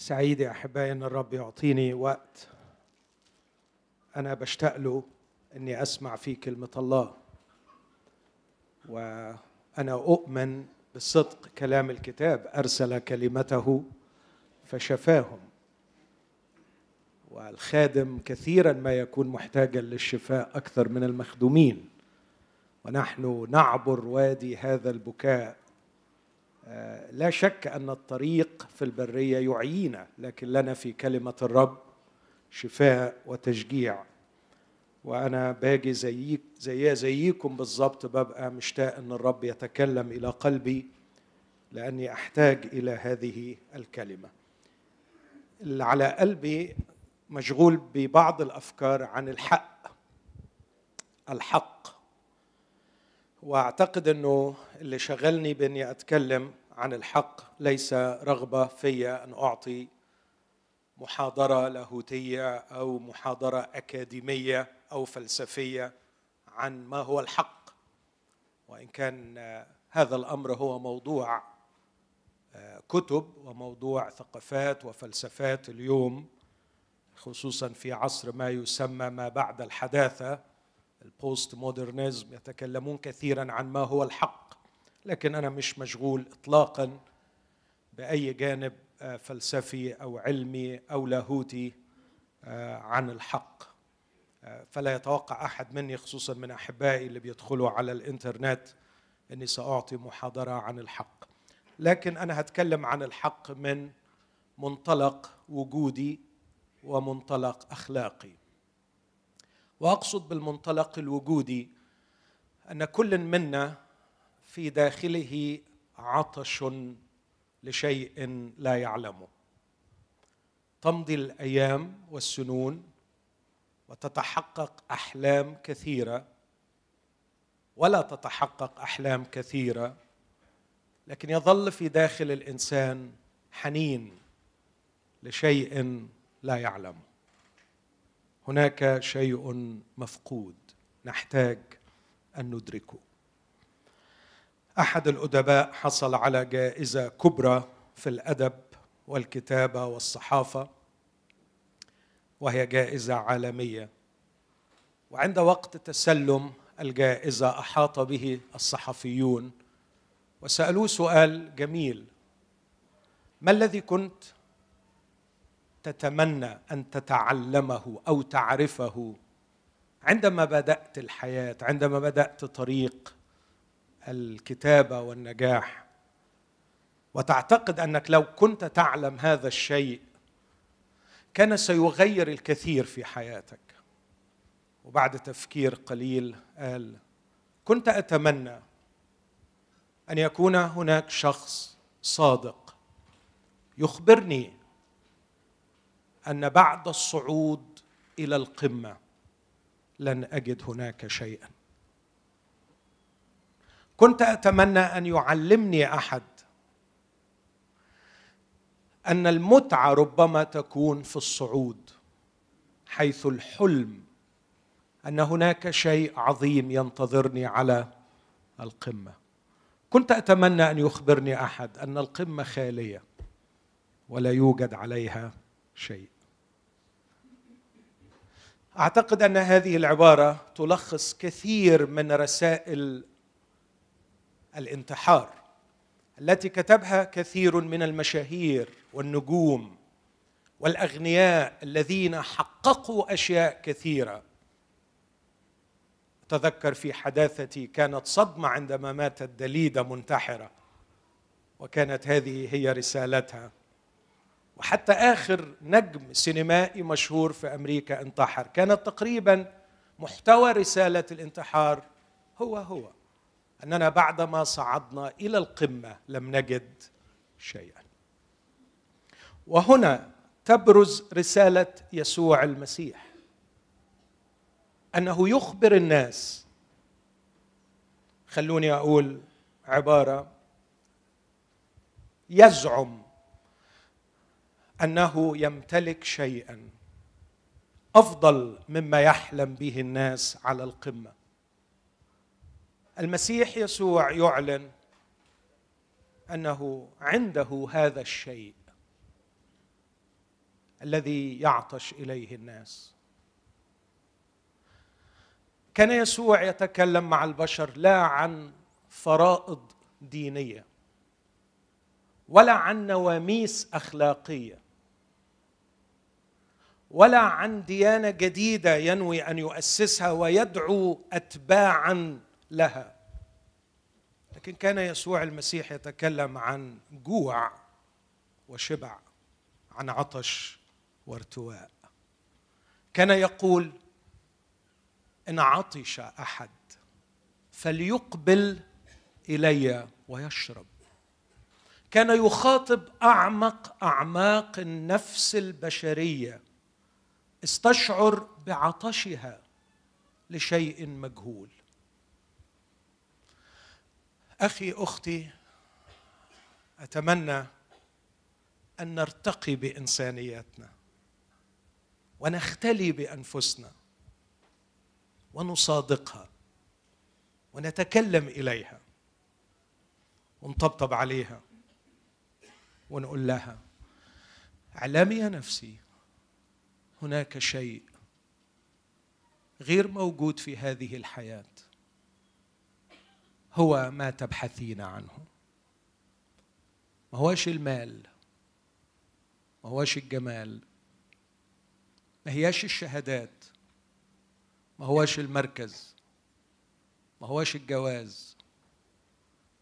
سعيد يا أحبائي أن الرب يعطيني وقت. أنا بشتاق له أني أسمع فيه كلمة الله. وأنا أؤمن بصدق كلام الكتاب. أرسل كلمته فشفاهم. والخادم كثيرا ما يكون محتاجا للشفاء أكثر من المخدومين. ونحن نعبر وادي هذا البكاء لا شك أن الطريق في البرية يعيينا لكن لنا في كلمة الرب شفاء وتشجيع. وأنا باجي زيك زي زيكم بالظبط ببقى مشتاق إن الرب يتكلم إلى قلبي لأني أحتاج إلى هذه الكلمة. اللي على قلبي مشغول ببعض الأفكار عن الحق. الحق. واعتقد انه اللي شغلني باني اتكلم عن الحق ليس رغبة في ان اعطي محاضرة لاهوتية أو محاضرة أكاديمية أو فلسفية عن ما هو الحق. وإن كان هذا الأمر هو موضوع كتب وموضوع ثقافات وفلسفات اليوم خصوصا في عصر ما يسمى ما بعد الحداثة البوست مودرنزم يتكلمون كثيرا عن ما هو الحق لكن أنا مش مشغول اطلاقا بأي جانب فلسفي أو علمي أو لاهوتي عن الحق. فلا يتوقع أحد مني خصوصا من أحبائي اللي بيدخلوا على الإنترنت إني سأعطي محاضرة عن الحق. لكن أنا هتكلم عن الحق من منطلق وجودي ومنطلق أخلاقي. وأقصد بالمنطلق الوجودي أن كل منا في داخله عطش لشيء لا يعلمه. تمضي الأيام والسنون وتتحقق أحلام كثيرة ولا تتحقق أحلام كثيرة لكن يظل في داخل الإنسان حنين لشيء لا يعلمه. هناك شيء مفقود نحتاج أن ندركه. أحد الأدباء حصل على جائزة كبرى في الأدب والكتابة والصحافة وهي جائزة عالمية. وعند وقت تسلم الجائزة أحاط به الصحفيون وسألوه سؤال جميل ما الذي كنت تتمنى أن تتعلمه أو تعرفه. عندما بدأت الحياة عندما بدأت طريق الكتابة والنجاح وتعتقد أنك لو كنت تعلم هذا الشيء كان سيغير الكثير في حياتك. وبعد تفكير قليل قال كنت أتمنى أن يكون هناك شخص صادق يخبرني أن بعد الصعود إلى القمة لن أجد هناك شيئا. كنت أتمنى أن يعلمني أحد أن المتعة ربما تكون في الصعود حيث الحلم أن هناك شيء عظيم ينتظرني على القمة. كنت أتمنى أن يخبرني أحد أن القمة خالية ولا يوجد عليها شيء. أعتقد أن هذه العبارة تلخص كثير من رسائل الانتحار التي كتبها كثير من المشاهير والنجوم والأغنياء الذين حققوا أشياء كثيرة. أتذكر في حداثتي كانت صدمة عندما ماتت دليدة منتحرة وكانت هذه هي رسالتها. وحتى آخر نجم سينمائي مشهور في أمريكا انتحر. كانت تقريبا محتوى رسالة الانتحار هو هو. أننا بعدما صعدنا إلى القمة لم نجد شيئا. وهنا تبرز رسالة يسوع المسيح. أنه يخبر الناس. خلوني أقول عبارة. يزعم أنه يمتلك شيئا أفضل مما يحلم به الناس على القمة. المسيح يسوع يعلن أنه عنده هذا الشيء الذي يعطش إليه الناس. كان يسوع يتكلم مع البشر لا عن فرائض دينية ولا عن نواميس أخلاقية. ولا عن ديانة جديدة ينوي أن يؤسسها ويدعو اتباعا لها. لكن كان يسوع المسيح يتكلم عن جوع وشبع عن عطش وارتواء. كان يقول إن عطش أحد فليقبل إلي ويشرب. كان يخاطب أعمق أعماق النفس البشرية. استشعر بعطشها لشيء مجهول. أخي أختي أتمنى أن نرتقي بانسانيتنا ونختلي بأنفسنا ونصادقها ونتكلم إليها ونطبطب عليها ونقول لها اعلمي يا نفسي هناك شيء غير موجود في هذه الحياة. هو ما تبحثين عنه. ما هوش المال. ما هوش الجمال. ما هياش الشهادات. ما هوش المركز. ما هوش الجواز.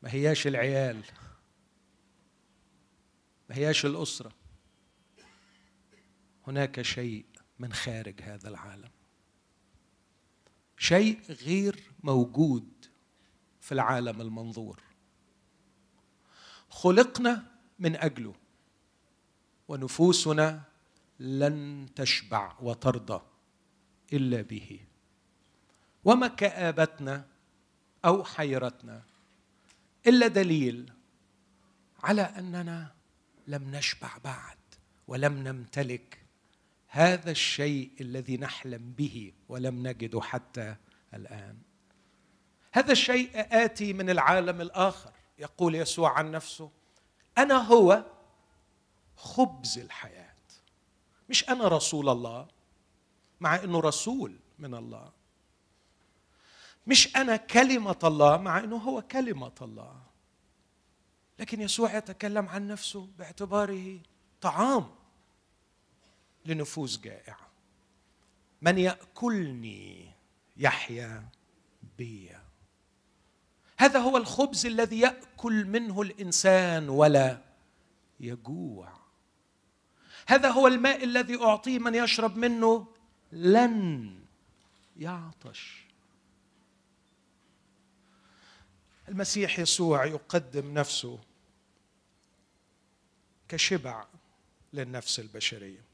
ما هياش العيال. ما هياش الأسرة. هناك شيء من خارج هذا العالم. شيء غير موجود في العالم المنظور. خلقنا من أجله ونفوسنا لن تشبع وترضى إلا به. وما كآبتنا أو حيرتنا إلا دليل على أننا لم نشبع بعد ولم نمتلك هذا الشيء الذي نحلم به ولم نجده حتى الآن. هذا الشيء آتي من العالم الآخر. يقول يسوع عن نفسه أنا هو خبز الحياة. مش أنا رسول الله مع إنه رسول من الله. مش أنا كلمة الله مع إنه هو كلمة الله. لكن يسوع يتكلم عن نفسه باعتباره طعام. لنفوس جائعة. من يأكلني يحيا بي هذا هو الخبز الذي يأكل منه الإنسان ولا يجوع. هذا هو الماء الذي أعطيه من يشرب منه لن يعطش. المسيح يسوع يقدم نفسه كشبع للنفس البشرية.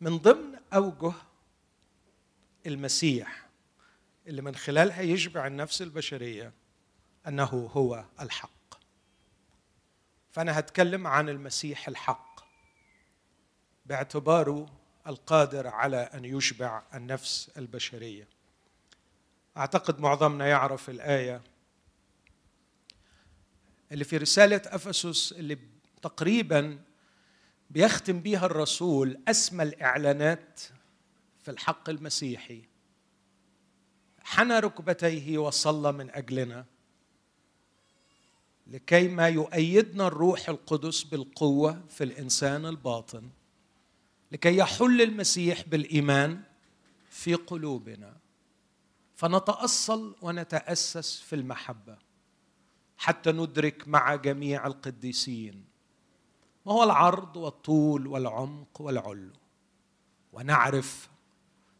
من ضمن أوجه المسيح اللي من خلالها يشبع النفس البشرية أنه هو الحق. فأنا هتكلم عن المسيح الحق باعتباره القادر على أن يشبع النفس البشرية. أعتقد معظمنا يعرف الآية اللي في رسالة أفسس اللي تقريبا بيختم بها الرسول أسمى الإعلانات في الحق المسيحي. حنى ركبتيه وصلى من أجلنا لكي ما يؤيدنا الروح القدس بالقوة في الإنسان الباطن لكي يحل المسيح بالإيمان في قلوبنا. فنتأصل ونتأسس في المحبة حتى ندرك مع جميع القديسين. ما هو العرض والطول والعمق والعلو؟ ونعرف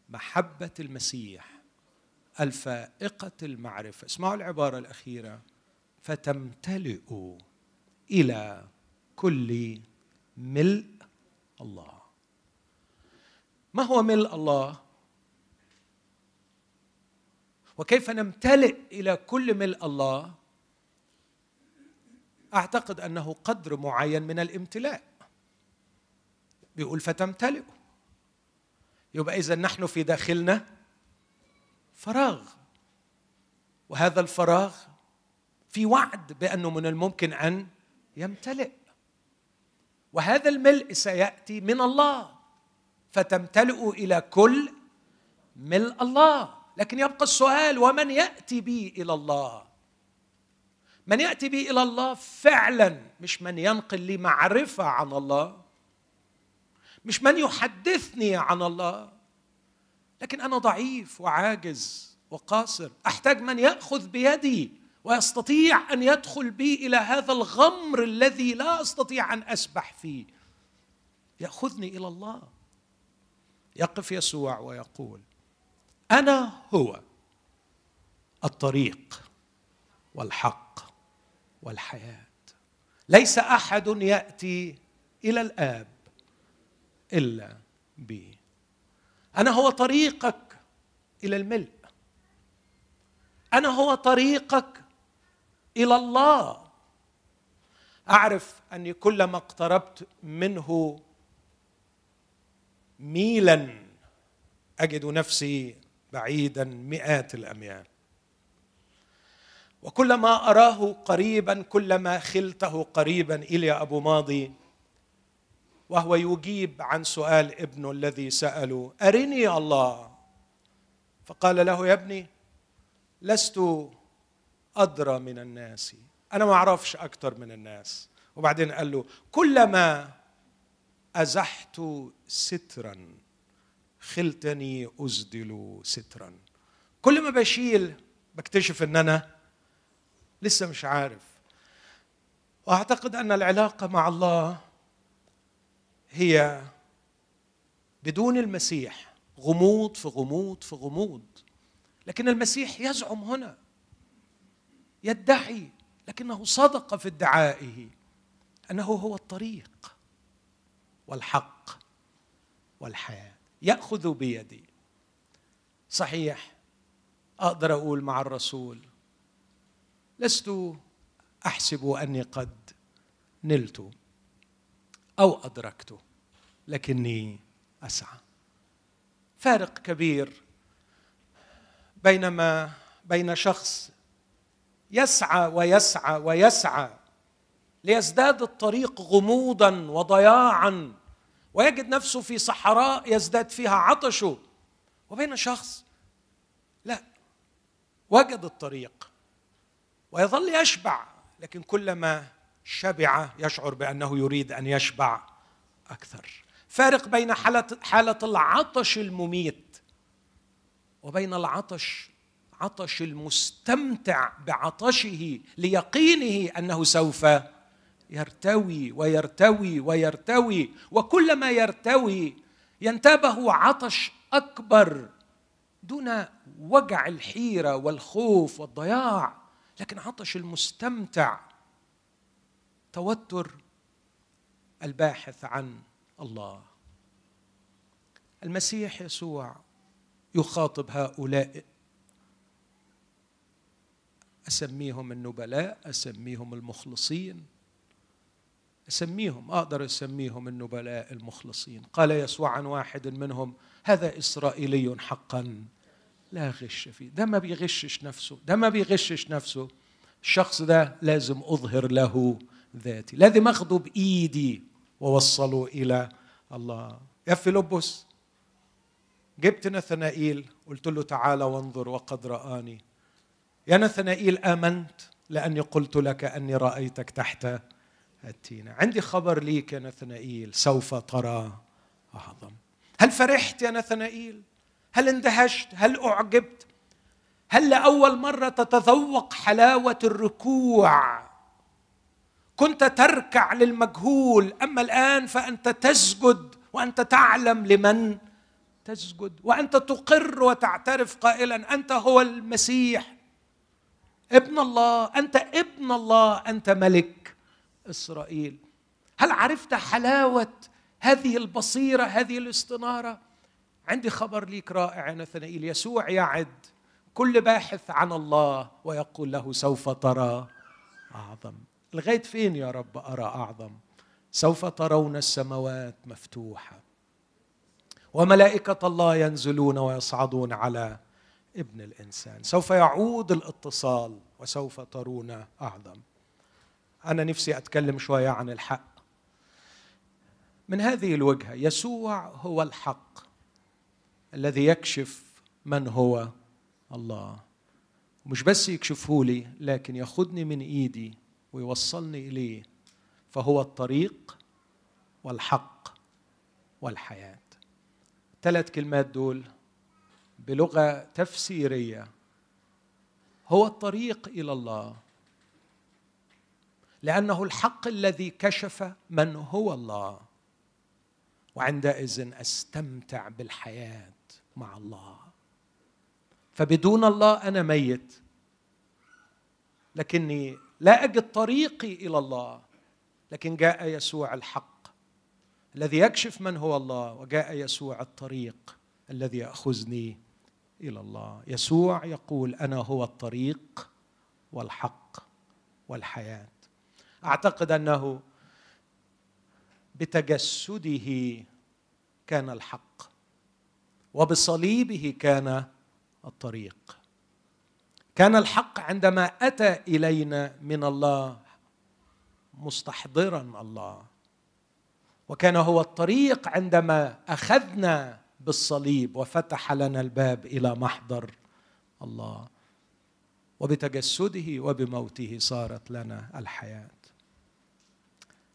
محبة المسيح الفائقة المعرفة. اسمعوا العبارة الأخيرة. فتمتلئ إلى كل ملء الله. ما هو ملء الله؟ وكيف نمتلئ إلى كل ملء الله؟ أعتقد أنه قدر معين من الامتلاء. بيقول فتمتلئ يبقى إذا نحن في داخلنا فراغ. وهذا الفراغ في وعد بأنه من الممكن أن يمتلئ. وهذا الملء سيأتي من الله. فتمتلئ إلى كل ملء الله. لكن يبقى السؤال ومن يأتي بي إلى الله؟ من يأتي بي إلى الله فعلا مش من ينقل لي معرفة عن الله مش من يحدثني عن الله. لكن أنا ضعيف وعاجز وقاصر أحتاج من يأخذ بيدي ويستطيع أن يدخل بي إلى هذا الغمر الذي لا أستطيع أن أسبح فيه. يأخذني إلى الله. يقف يسوع ويقول أنا هو الطريق والحق. والحياة. ليس أحد يأتي إلى الآب إلا بي. أنا هو طريقك إلى الملء. أنا هو طريقك إلى الله. أعرف أني كلما اقتربت منه ميلا أجد نفسي بعيدا مئات الأميال. وكلما أراه قريبا كلما خلته قريبا الي أبو ماضي. وهو يجيب عن سؤال ابنه الذي ساله أرني الله؟ فقال له يا ابني لست أدرى من الناس. أنا ما أعرفش أكثر من الناس. وبعدين قال له كلما أزحت سترا خلتني أزدل سترا. كل ما بشيل بكتشف إن أنا لسه مش عارف. وأعتقد أن العلاقة مع الله هي بدون المسيح غموض في غموض في غموض. لكن المسيح يزعم هنا يدعي لكنه صدق في ادعائه أنه هو الطريق والحق والحياة. يأخذ بيدي. صحيح أقدر أقول مع الرسول لست أحسب أني قد نلت أو أدركت لكني أسعى. فارق كبير بينما بين شخص يسعى ويسعى ويسعى ليزداد الطريق غموضا وضياعا ويجد نفسه في صحراء يزداد فيها عطشه وبين شخص لا وجد الطريق ويظل يشبع لكن كلما شبع يشعر بأنه يريد أن يشبع أكثر. فارق بين حاله حالة العطش المميت وبين العطش عطش المستمتع بعطشه ليقينه أنه سوف يرتوي ويرتوي ويرتوي. وكلما يرتوي ينتابه عطش أكبر دون وجع الحيرة والخوف والضياع. لكن عطش المستمتع توتر الباحث عن الله. المسيح يسوع يخاطب هؤلاء. أسميهم النبلاء أسميهم المخلصين. أسميهم أقدر أسميهم النبلاء المخلصين. قال يسوع عن واحد منهم هذا إسرائيلي حقا. لا غش فيه. ده ما بيغشش نفسه. ده ما بيغشش نفسه. الشخص ده لازم أظهر له ذاتي. لازم أخده بإيدي ووصله إلى الله. يا فيلبس جبت نثنائيل. قلت له تعالى وانظر وقد رآني. يا نثنائيل آمنت لأني قلت لك أني رأيتك تحت التينة. عندي خبر ليك يا نثنائيل سوف ترى أعظم. هل فرحت يا نثنائيل؟ هل اندهشت؟ هل أعجبت؟ هل لأول مرة تتذوق حلاوة الركوع؟ كنت تركع للمجهول أما الآن فأنت تسجد وأنت تعلم لمن تسجد وأنت تقر وتعترف قائلا أنت هو المسيح. ابن الله أنت ابن الله أنت ملك إسرائيل. هل عرفت حلاوة هذه البصيرة هذه الاستنارة؟ عندي خبر ليك رائع يا نثنائيل. يسوع يعد كل باحث عن الله ويقول له سوف ترى أعظم. لغايه فين يا رب أرى أعظم؟ سوف ترون السماوات مفتوحة وملائكة الله ينزلون ويصعدون على ابن الإنسان. سوف يعود الاتصال وسوف ترون أعظم. أنا نفسي أتكلم شوية عن الحق. من هذه الوجهة يسوع هو الحق. الذي يكشف من هو الله. مش بس يكشفه لي لكن ياخذني من إيدي ويوصلني إليه. فهو الطريق والحق والحياة. ثلاث كلمات دول بلغة تفسيرية. هو الطريق إلى الله. لأنه الحق الذي كشف من هو الله. وعندئذ أستمتع بالحياة. مع الله. فبدون الله أنا ميت. لكني لا أجد طريقي إلى الله. لكن جاء يسوع الحق. الذي يكشف من هو الله وجاء يسوع الطريق الذي يأخذني إلى الله. يسوع يقول أنا هو الطريق والحق والحياة. أعتقد أنه بتجسده كان الحق. وبصليبه كان الطريق. كان الحق عندما أتى إلينا من الله مستحضرا الله. وكان هو الطريق عندما أخذنا بالصليب وفتح لنا الباب إلى محضر الله. وبتجسده وبموته صارت لنا الحياة.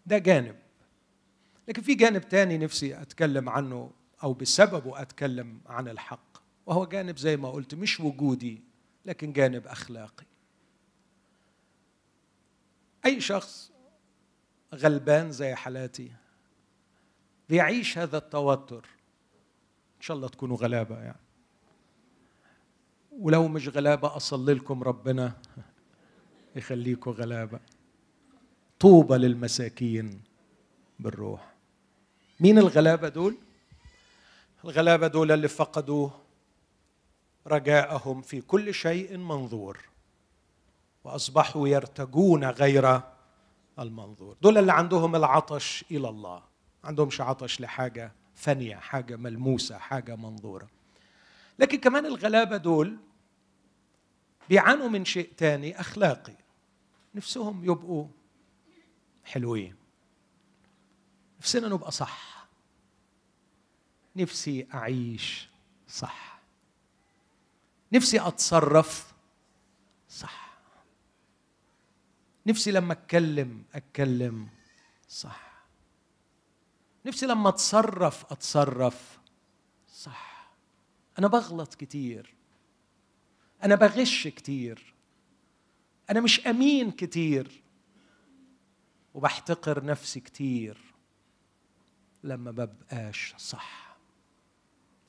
ده جانب. لكن في جانب تاني نفسي أتكلم عنه. أو بسببه أتكلم عن الحق. وهو جانب زي ما قلت مش وجودي لكن جانب أخلاقي. أي شخص غلبان زي حالاتي بيعيش هذا التوتر إن شاء الله تكونوا غلابة يعني. ولو مش غلابة أصلي لكم ربنا يخليكم غلابة. طوبى للمساكين بالروح. مين الغلابة دول؟ الغلابة دول اللي فقدوا رجاءهم في كل شيء منظور وأصبحوا يرتجون غير المنظور. دول اللي عندهم العطش إلى الله. عندهمش عطش لحاجة فانيه حاجة ملموسة حاجة منظورة. لكن كمان الغلابة دول بيعانوا من شيء تاني أخلاقي. نفسهم يبقوا حلوين. نفسنا نبقى صح. نفسي أعيش صح. نفسي أتصرف صح. نفسي لما أتكلم أتكلم صح. نفسي لما أتصرف أتصرف صح. أنا بغلط كتير. أنا بغش كتير. أنا مش أمين كتير. وبحتقر نفسي كتير لما ببقاش صح.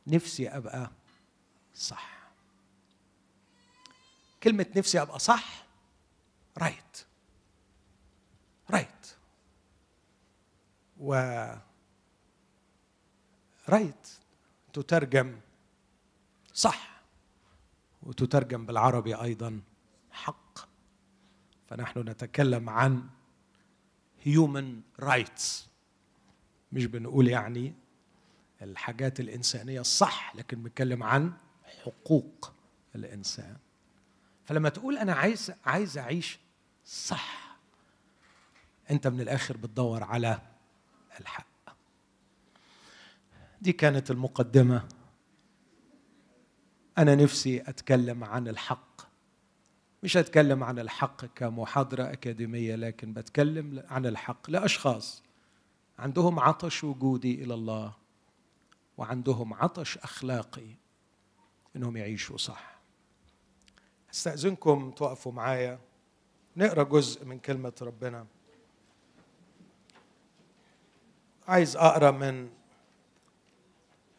نفسي أبقى صح. كلمة نفسي أبقى صح right right و right تترجم صح وتترجم بالعربي أيضا حق. فنحن نتكلم عن هيومن رايتس مش بنقول يعني الحاجات الإنسانية الصح لكن بنتكلم عن حقوق الإنسان. فلما تقول أنا عايز عايز أعيش صح أنت من الآخر بتدور على الحق. دي كانت المقدمة. أنا نفسي أتكلم عن الحق. مش هتكلم عن الحق كمحاضرة أكاديمية لكن بتكلم عن الحق لأشخاص عندهم عطش وجودي إلى الله. وعندهم عطش أخلاقي إنهم يعيشوا صح. أستأذنكم توقفوا معايا. نقرأ جزء من كلمة ربنا. عايز أقرأ من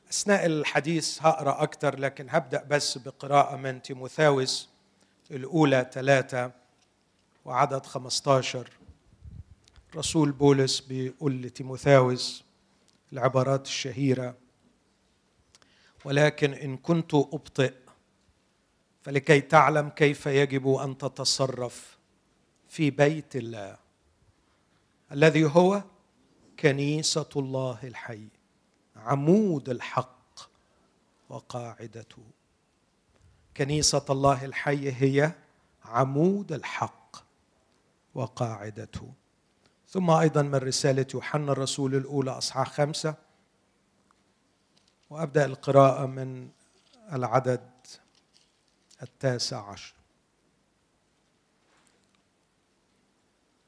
أثناء الحديث هقرأ أكتر لكن هبدأ بس بقراءة من تيموثاوس الأولى ثلاثة وعدد خمستاشر. رسول بولس بيقول لتيموثاوس العبارات الشهيرة ولكن إن كنت أبطئ فلكي تعلم كيف يجب أن تتصرف في بيت الله الذي هو كنيسة الله الحي عمود الحق وقاعدته. كنيسة الله الحي هي عمود الحق وقاعدته. ثم أيضا من رسالة يوحنا الرسول الأولى أصحاح خمسة وأبدأ القراءة من العدد التاسع عشر.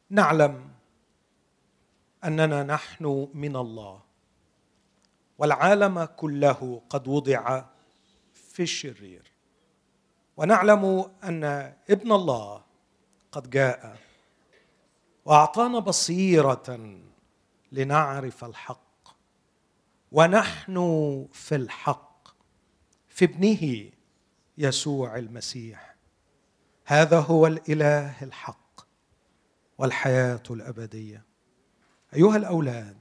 نعلم أننا نحن من الله والعالم كله قد وضع في الشرير. ونعلم أن ابن الله قد جاء وأعطانا بصيرة لنعرف الحق. ونحن في الحق في ابنه يسوع المسيح. هذا هو الإله الحق والحياة الأبدية. أيها الأولاد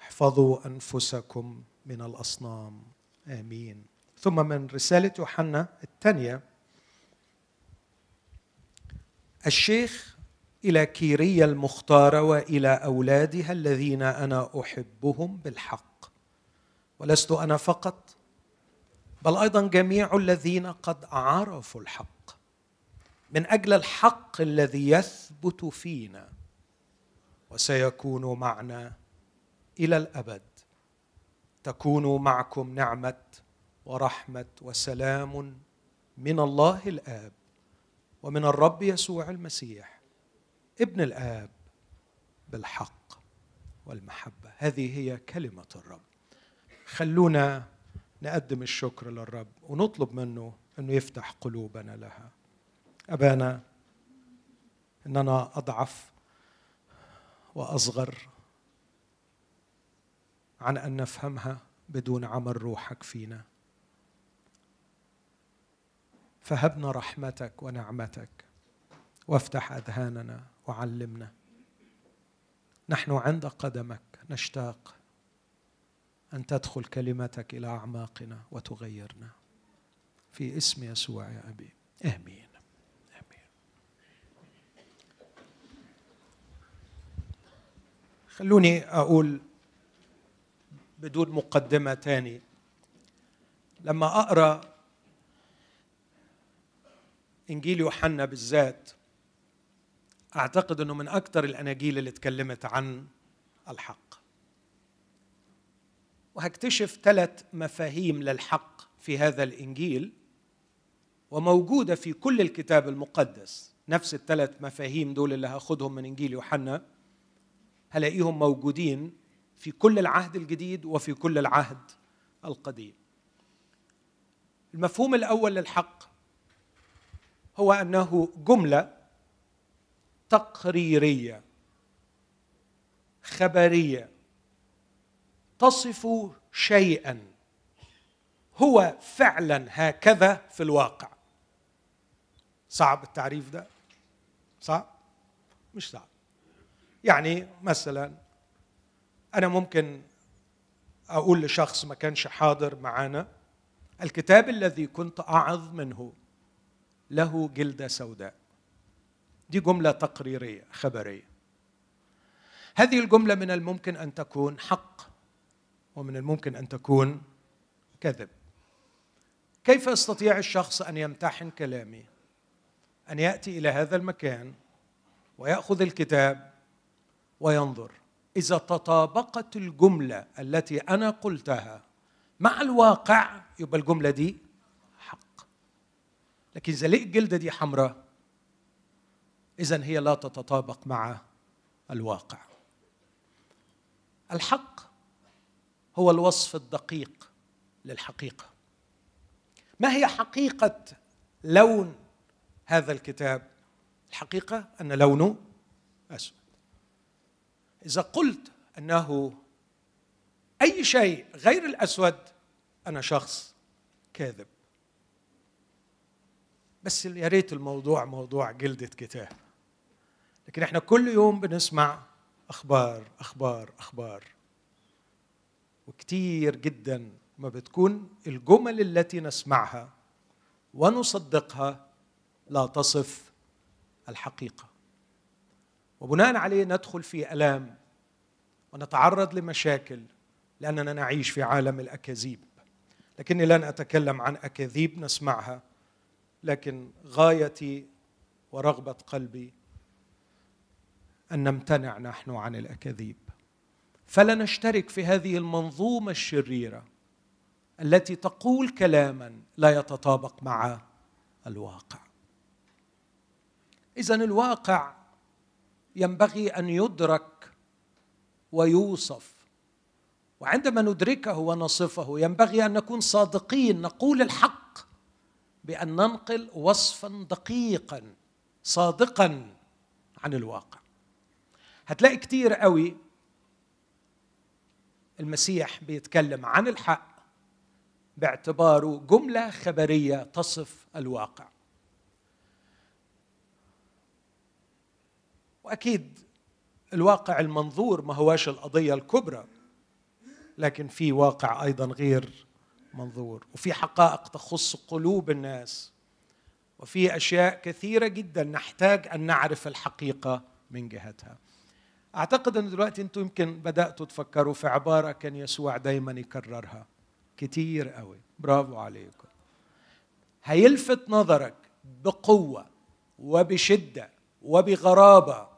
احفظوا أنفسكم من الأصنام. آمين. ثم من رسالة يوحنا الثانية. الشيخ إلى كيريا المختاره وإلى أولادها الذين أنا أحبهم بالحق. ولست أنا فقط بل أيضا جميع الذين قد عرفوا الحق. من أجل الحق الذي يثبت فينا وسيكون معنا إلى الأبد. تكون معكم نعمة ورحمة وسلام من الله الآب ومن الرب يسوع المسيح ابن الآب بالحق والمحبة. هذه هي كلمة الرب. خلونا نقدم الشكر للرب ونطلب منه إنه يفتح قلوبنا لها. أبانا إننا أضعف وأصغر عن أن نفهمها بدون عمل روحك فينا. فهبنا رحمتك ونعمتك وافتح أذهاننا وعلمنا. نحن عند قدمك نشتاق أن تدخل كلمتك إلى أعماقنا وتغيرنا. في اسم يسوع يا أبي. آمين. آمين. خلوني أقول بدون مقدمة تاني. لما أقرأ إنجيل يوحنا بالذات أعتقد إنه من أكثر الاناجيل اللي اتكلمت عن الحق. وهكتشف ثلاث مفاهيم للحق في هذا الإنجيل وموجودة في كل الكتاب المقدس. نفس الثلاث مفاهيم دول اللي هاخدهم من إنجيل يوحنا هلاقيهم موجودين في كل العهد الجديد وفي كل العهد القديم. المفهوم الأول للحق هو أنه جملة تقريرية خبرية تصف شيئا. هو فعلا هكذا في الواقع. صعب التعريف ده؟ صعب؟ مش صعب. يعني مثلا أنا ممكن أقول لشخص ما كانش حاضر معانا الكتاب الذي كنت أعظ منه له جلدة سوداء. دي جملة تقريرية خبرية. هذه الجملة من الممكن أن تكون حق. ومن الممكن أن تكون كذب. كيف يستطيع الشخص أن يمتحن كلامي؟ أن يأتي إلى هذا المكان ويأخذ الكتاب وينظر. إذا تطابقت الجملة التي أنا قلتها مع الواقع يبقى الجملة دي حق. لكن إذا لقيت الجلده دي حمراء اذا هي لا تتطابق مع الواقع. الحق هو الوصف الدقيق للحقيقة. ما هي حقيقة لون هذا الكتاب؟ الحقيقة أن لونه أسود. إذا قلت أنه أي شيء غير الأسود أنا شخص كاذب. بس يا ريت الموضوع موضوع جلده كتاب. لكن إحنا كل يوم بنسمع أخبار أخبار أخبار. وكتير جدا ما بتكون الجمل التي نسمعها ونصدقها لا تصف الحقيقة. وبناء عليه ندخل في آلام ونتعرض لمشاكل لأننا نعيش في عالم الأكاذيب. لكني لن أتكلم عن أكاذيب نسمعها لكن غايتي ورغبة قلبي أن نمتنع نحن عن الأكاذيب. فلا نشترك في هذه المنظومة الشريرة التي تقول كلاما لا يتطابق مع الواقع. اذا الواقع ينبغي أن يدرك ويوصف وعندما ندركه ونصفه ينبغي أن نكون صادقين نقول الحق بأن ننقل وصفا دقيقا صادقا عن الواقع. هتلاقي كتير قوي المسيح بيتكلم عن الحق باعتباره جملة خبرية تصف الواقع. وأكيد الواقع المنظور ما هواش القضية الكبرى لكن في واقع أيضا غير منظور وفي حقائق تخص قلوب الناس وفي أشياء كثيرة جدا نحتاج أن نعرف الحقيقة من جهتها. أعتقد أن دلوقتي أنتم يمكن بدأتوا تفكروا في عبارة كان يسوع دايما يكررها. كتير قوي. برافو عليكم. هيلفت نظرك بقوة وبشدة وبغرابة.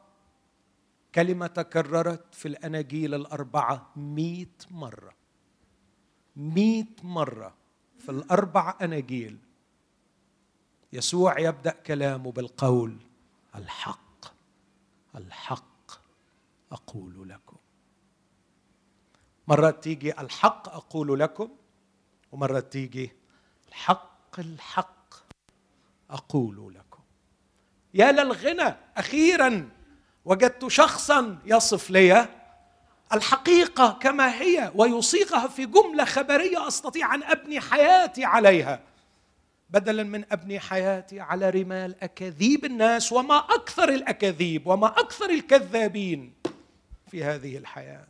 كلمة تكررت في الأناجيل الأربعة مئة مرة. مئة مرة في الأربع أناجيل. يسوع يبدأ كلامه بالقول الحق الحق. أقول لكم. مرات تيجي الحق أقول لكم ومرات تيجي الحق الحق أقول لكم. يا للغنى أخيرا وجدت شخصا يصف لي الحقيقة كما هي ويصيغها في جملة خبرية أستطيع أن أبني حياتي عليها. بدلا من أبني حياتي على رمال أكاذيب الناس وما أكثر الأكاذيب وما أكثر الكذابين. في هذه الحياة.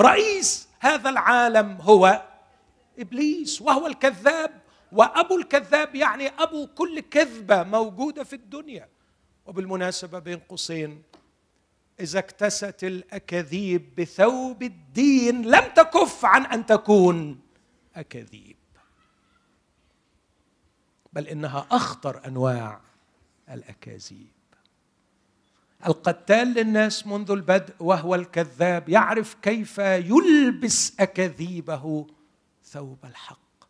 رئيس هذا العالم هو إبليس وهو الكذاب. وأبو الكذاب يعني أبو كل كذبة موجودة في الدنيا. وبالمناسبة بين قوسين إذا اكتست الأكاذيب بثوب الدين لم تكف عن أن تكون أكاذيب. بل إنها أخطر أنواع الأكاذيب. القتال للناس منذ البدء وهو الكذاب يعرف كيف يلبس أكاذيبه ثوب الحق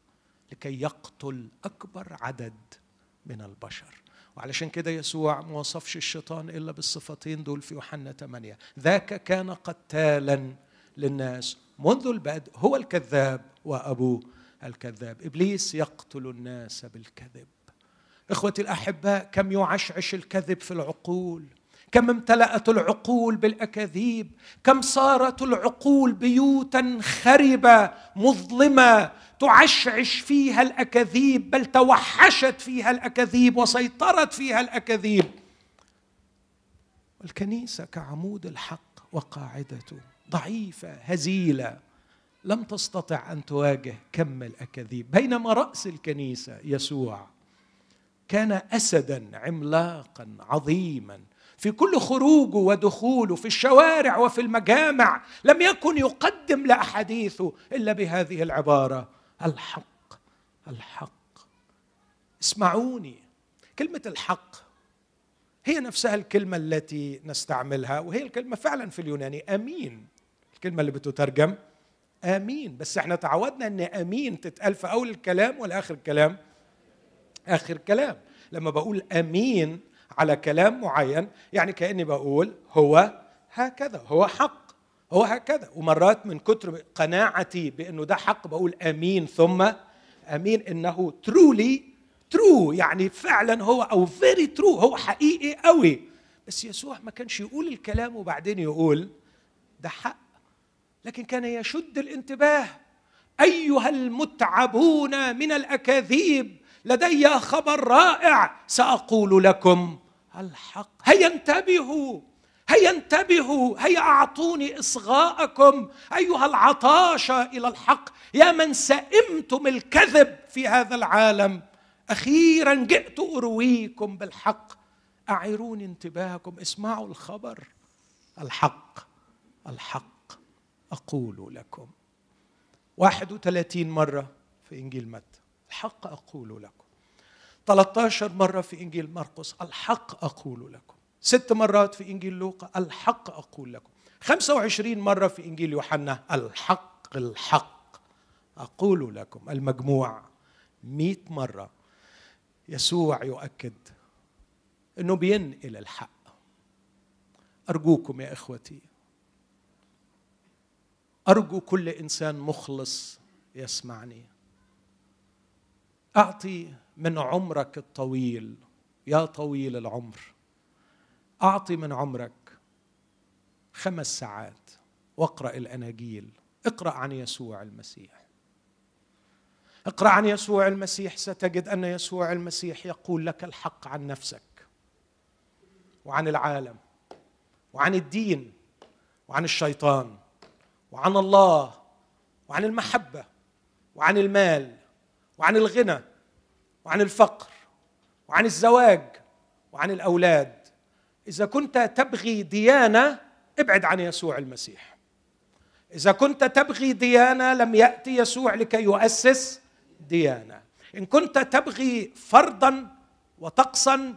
لكي يقتل أكبر عدد من البشر. وعلشان كده يسوع ما وصفش الشيطان إلا بالصفتين دول في يوحنا 8 ذاك كان قتالا للناس منذ البدء هو الكذاب وابوه الكذاب. إبليس يقتل الناس بالكذب. إخوتي الأحباء كم يعشعش الكذب في العقول؟ كم امتلأت العقول بالأكاذيب كم صارت العقول بيوتا خربة مظلمة تعشعش فيها الأكاذيب بل توحشت فيها الأكاذيب وسيطرت فيها الأكاذيب. الكنيسة كعمود الحق وقاعدته ضعيفة هزيلة لم تستطع أن تواجه كم الأكاذيب. بينما رأس الكنيسة يسوع كان أسدا عملاقا عظيما في كل خروجه ودخوله في الشوارع وفي المجامع لم يكن يقدم لاحاديثه إلا بهذه العبارة الحق الحق. اسمعوني كلمة الحق هي نفسها الكلمة التي نستعملها وهي الكلمة فعلا في اليوناني آمين. الكلمة اللي بتترجم آمين. بس إحنا تعودنا إن آمين تتقال في أول الكلام ولا اخر الكلام آخر كلام لما بقول آمين على كلام معين يعني كأني بقول هو هكذا هو حق هو هكذا. ومرات من كتر قناعتي بأنه ده حق بقول أمين ثم أمين إنه truly true يعني فعلا هو أو very true هو حقيقي قوي بس يسوع ما كانش يقول الكلام وبعدين يقول ده حق لكن كان يشد الانتباه. أيها المتعبون من الأكاذيب لدي خبر رائع سأقول لكم. الحق. هيا انتبهوا. هيا انتبهوا. هيا أعطوني إصغاءكم. أيها العطاشه إلى الحق. يا من سئمتم الكذب في هذا العالم. أخيرا جئت أرويكم بالحق. أعيروني انتباهكم. اسمعوا الخبر. الحق. الحق. أقول لكم. 31 مرة في إنجيل متى. الحق أقول لكم. 13 مرة في إنجيل مرقس الحق أقول لكم. ست مرات في إنجيل لوقا الحق أقول لكم. 25 مرة في إنجيل يوحنا الحق الحق أقول لكم. المجموع 100 مرة. يسوع يؤكد أنه بينقل الحق. أرجوكم يا إخوتي أرجو كل إنسان مخلص يسمعني. أعطي من عمرك الطويل. يا طويل العمر. أعطي من عمرك خمس ساعات واقرأ الأناجيل. اقرأ عن يسوع المسيح. اقرأ عن يسوع المسيح. ستجد أن يسوع المسيح يقول لك الحق عن نفسك وعن العالم وعن الدين وعن الشيطان وعن الله وعن المحبة وعن المال وعن الغنى وعن الفقر وعن الزواج وعن الأولاد. إذا كنت تبغي ديانة ابعد عن يسوع المسيح. إذا كنت تبغي ديانة لم يأتي يسوع لكي يؤسس ديانة. إن كنت تبغي فرضا وطقسا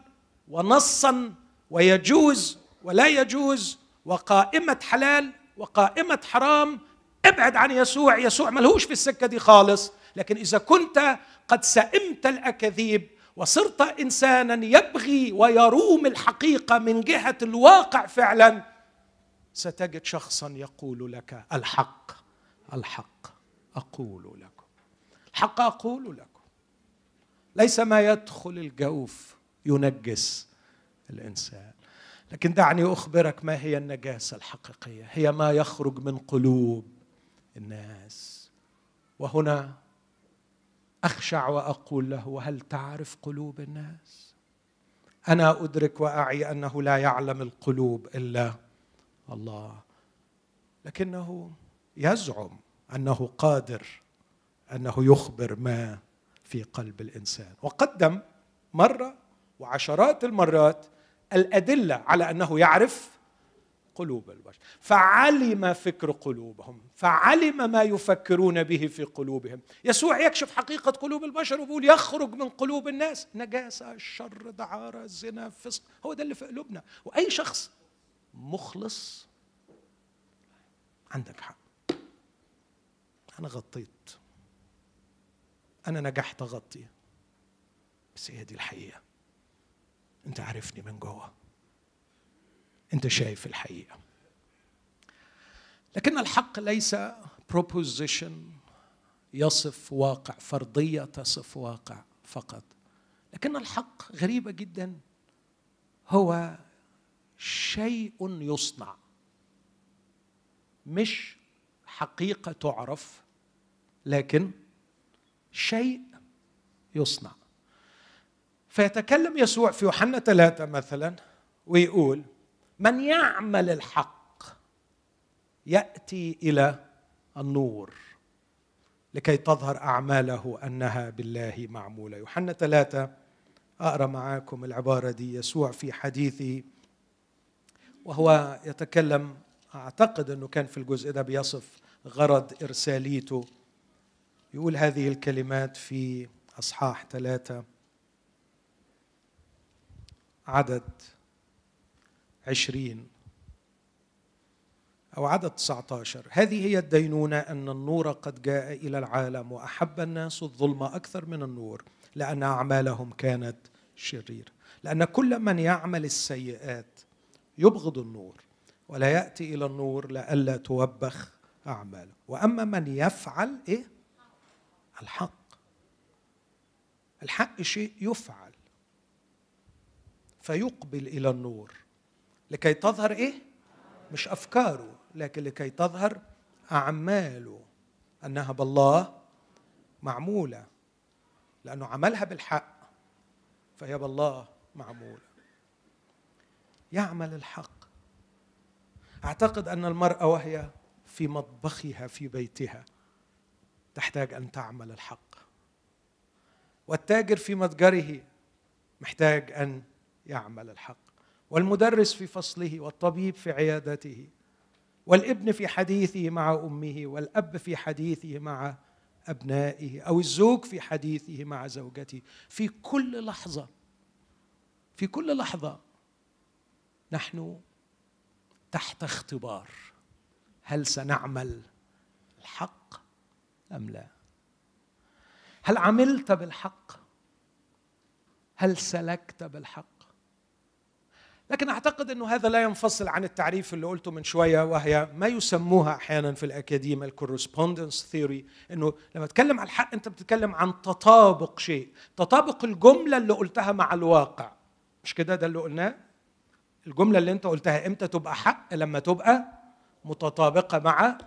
ونصا ويجوز ولا يجوز وقائمة حلال وقائمة حرام ابعد عن يسوع. يسوع ملهوش في السكة دي خالص. لكن إذا كنت قد سئمت الأكاذيب وصرت إنسانا يبغي ويروم الحقيقة من جهة الواقع فعلا ستجد شخصا يقول لك الحق الحق أقول لكم الحق أقول لكم. ليس ما يدخل الجوف ينجس الإنسان. لكن دعني أخبرك ما هي النجاسة الحقيقية؟ هي ما يخرج من قلوب الناس. وهنا أخشع وأقول له وهل تعرف قلوب الناس؟ أنا أدرك وأعي أنه لا يعلم القلوب إلا الله. لكنه يزعم أنه قادر أنه يخبر ما في قلب الإنسان. وقدم مرة وعشرات المرات الأدلة على أنه يعرف قلوب البشر. فعلم فكر قلوبهم فعلم ما يفكرون به في قلوبهم. يسوع يكشف حقيقة قلوب البشر وبيقول يخرج من قلوب الناس. نجاسة الشر دعارة الزنا فسق. هو ده اللي في قلوبنا. وأي شخص مخلص عندك حق. أنا غطيت. أنا نجحت أغطي. بس هي دي الحقيقة. أنت عارفني من جوه. أنت شايف الحقيقة. لكن الحق ليس بروبوزيشن يصف واقع فرضية تصف واقع فقط. لكن الحق غريبة جدا. هو شيء يصنع مش حقيقة تعرف لكن شيء يصنع. فيتكلم يسوع في يوحنا ثلاثة مثلا ويقول من يعمل الحق يأتي إلى النور لكي تظهر أعماله أنها بالله معمولة. يوحنا ثلاثة أقرأ معاكم العبارة دي يسوع في حديثه وهو يتكلم أعتقد أنه كان في الجزء ده بيصف غرض إرساليته. يقول هذه الكلمات في أصحاح ثلاثة عدد عشرين أو عدد 19 هذه هي الدينونة أن النور قد جاء إلى العالم وأحب الناس الظلم أكثر من النور لأن أعمالهم كانت شريرة لأن كل من يعمل السيئات يبغض النور ولا يأتي إلى النور لئلا توبخ أعماله. وأما من يفعل إيه؟ الحق. الحق شيء يفعل فيقبل إلى النور. لكي تظهر إيه؟ مش أفكاره لكن لكي تظهر أعماله. انها بالله معمولة لأنه عملها بالحق فهي بالله معمولة. يعمل الحق. أعتقد أن المرأة وهي في مطبخها في بيتها تحتاج أن تعمل الحق. والتاجر في متجره محتاج أن يعمل الحق. والمدرس في فصله والطبيب في عيادته والابن في حديثه مع أمه والأب في حديثه مع أبنائه أو الزوج في حديثه مع زوجته. في كل لحظة في كل لحظة نحن تحت اختبار. هل سنعمل الحق أم لا؟ هل عملت بالحق؟ هل سلكت بالحق؟ لكن أعتقد إنه هذا لا ينفصل عن التعريف اللي قلته من شوية وهي ما يسموها أحيانا في الأكاديمية ال correspondence theory إنه لما تتكلم عن الحق أنت بتتكلم عن تطابق شيء. تطابق الجملة اللي قلتها مع الواقع. مش كده؟ ده اللي قلناه؟ الجملة اللي أنت قلتها إمتى تبقى حق؟ لما تبقى متطابقة مع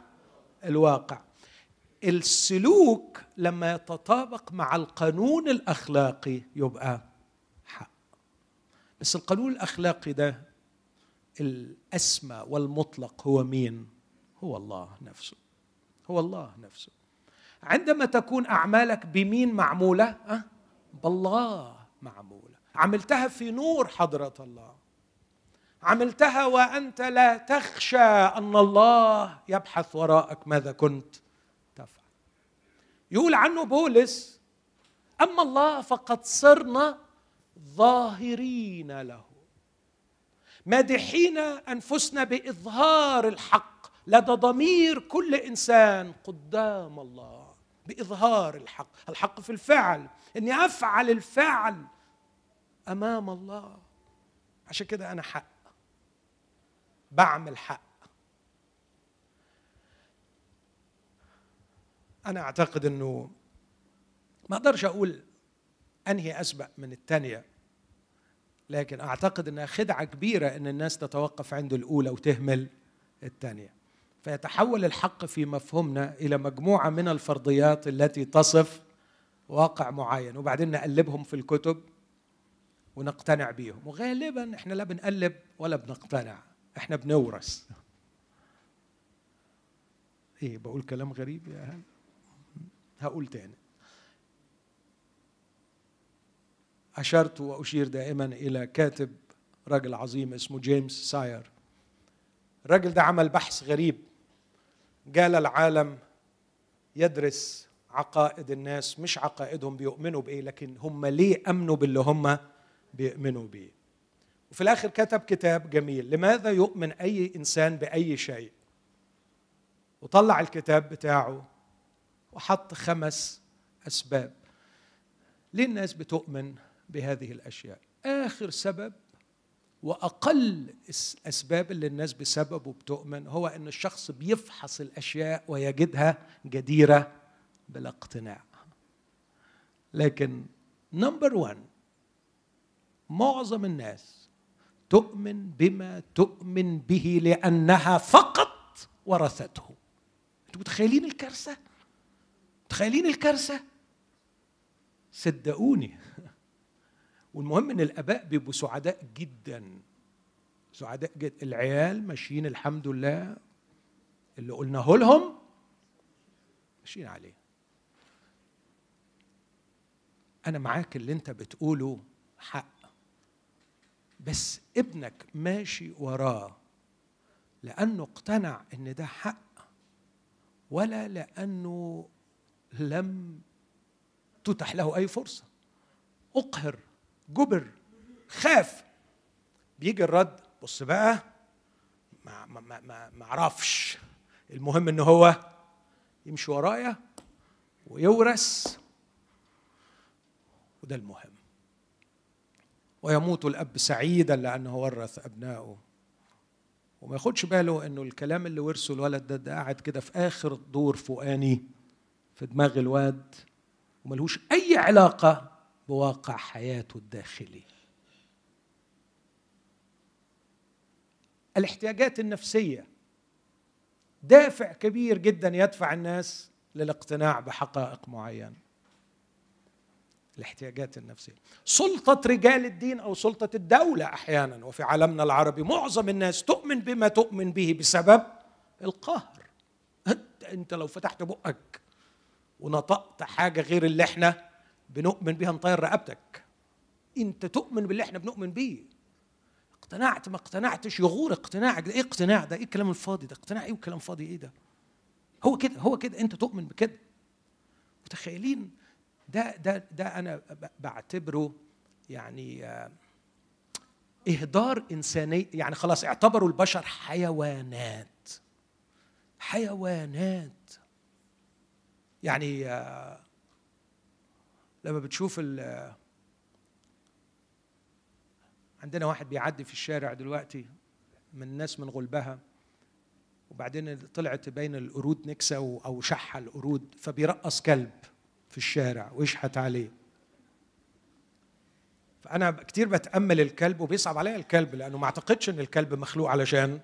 الواقع. السلوك لما يتطابق مع القانون الأخلاقي يبقى بس القانون الأخلاقي ده الأسمى والمطلق هو مين؟ هو الله نفسه. هو الله نفسه. عندما تكون أعمالك بمين معمولة؟ أه؟ بالله معمولة. عملتها في نور حضرة الله. عملتها وأنت لا تخشى أن الله يبحث وراءك ماذا كنت تفعل. يقول عنه بولس أما الله فقد صرنا ظاهرين له. مادحين أنفسنا بإظهار الحق. لدى ضمير كل إنسان قدام الله بإظهار الحق. الحق في الفعل. إني أفعل الفعل أمام الله. عشان كده أنا حق. بعمل حق. أنا أعتقد إنه ما أقدرش أقول أنهي أسبق من الثانية لكن أعتقد إنها خدعة كبيرة إن الناس تتوقف عند الأولى وتهمل الثانية فيتحول الحق في مفهومنا إلى مجموعة من الفرضيات التي تصف واقع معين وبعدين نقلبهم في الكتب ونقتنع بيهم. وغالبا إحنا لا بنقلب ولا بنقتنع إحنا بنورث. إيه بقول كلام غريب يا أهل؟ هقول تاني. أشرت وأشير دائما إلى كاتب راجل عظيم اسمه جيمس ساير. الراجل ده عمل بحث غريب. جال العالم يدرس عقائد الناس مش عقائدهم بيؤمنوا بإيه لكن هم ليه أمنوا باللي هم بيؤمنوا بيه. وفي الآخر كتب كتاب جميل. لماذا يؤمن أي إنسان بأي شيء؟ وطلع الكتاب بتاعه وحط خمس أسباب. ليه الناس بتؤمن؟ بهذه الأشياء. آخر سبب وأقل الاسباب اللي الناس بسببه بتؤمن هو إن الشخص بيفحص الأشياء ويجدها جديرة بالاقتناع لكن نمبر 1 معظم الناس تؤمن بما تؤمن به لأنها فقط ورثته. أنتوا متخيلين الكارثة؟ متخيلين الكارثة؟ صدقوني. والمهم إن الآباء بيبقوا سعداء جدا. سعداء جدا العيال ماشيين الحمد لله. اللي قلناه لهم ماشيين عليه. أنا معاك اللي أنت بتقوله حق. بس ابنك ماشي وراه لأنه اقتنع إن ده حق ولا لأنه لم تتح له أي فرصة. أقهر. جبر خاف. بيجي الرد بص بقى ما ما ما ما, أعرفش المهم إن هو يمشي ورايا ويورث وده المهم. ويموت الأب سعيدا لأنه ورث أبنائه. وما ياخدش باله إنه الكلام اللي ورثه الولد ده, ده قاعد كده في آخر دور فوقاني في دماغ الواد وملهوش أي علاقة بواقع حياته الداخلي. الاحتياجات النفسية. دافع كبير جدا يدفع الناس للاقتناع بحقائق معينة. الاحتياجات النفسية. سلطة رجال الدين أو سلطة الدولة أحيانا وفي عالمنا العربي معظم الناس تؤمن بما تؤمن به بسبب القهر. أنت لو فتحت بقك ونطقت حاجة غير اللي إحنا بنؤمن بها نطير رقبتك. انت تؤمن باللي إحنا بنؤمن بيه. اقتنعت ما اقتنعتش. يغور اقتناعك ده إيه اقتناع ده؟ إيه الكلام الفاضي ده؟ اقتناع إيه وكلام فاضي؟ إيه ده؟ هو كده هو كده. انت تؤمن بكده. متخيلين؟ ده ده ده أنا بعتبره يعني اهدار انساني. يعني خلاص اعتبروا البشر حيوانات. حيوانات. يعني آه، لما بتشوف عندنا واحد بيعدي في الشارع دلوقتي من الناس من غلبها وبعدين طلعت بين القرود نكسة أو شحة القرود فبيرقص كلب في الشارع ويشحت عليه. فأنا كتير بتأمل الكلب وبيصعب عليا الكلب لأنه ما أعتقدش إن الكلب مخلوق علشان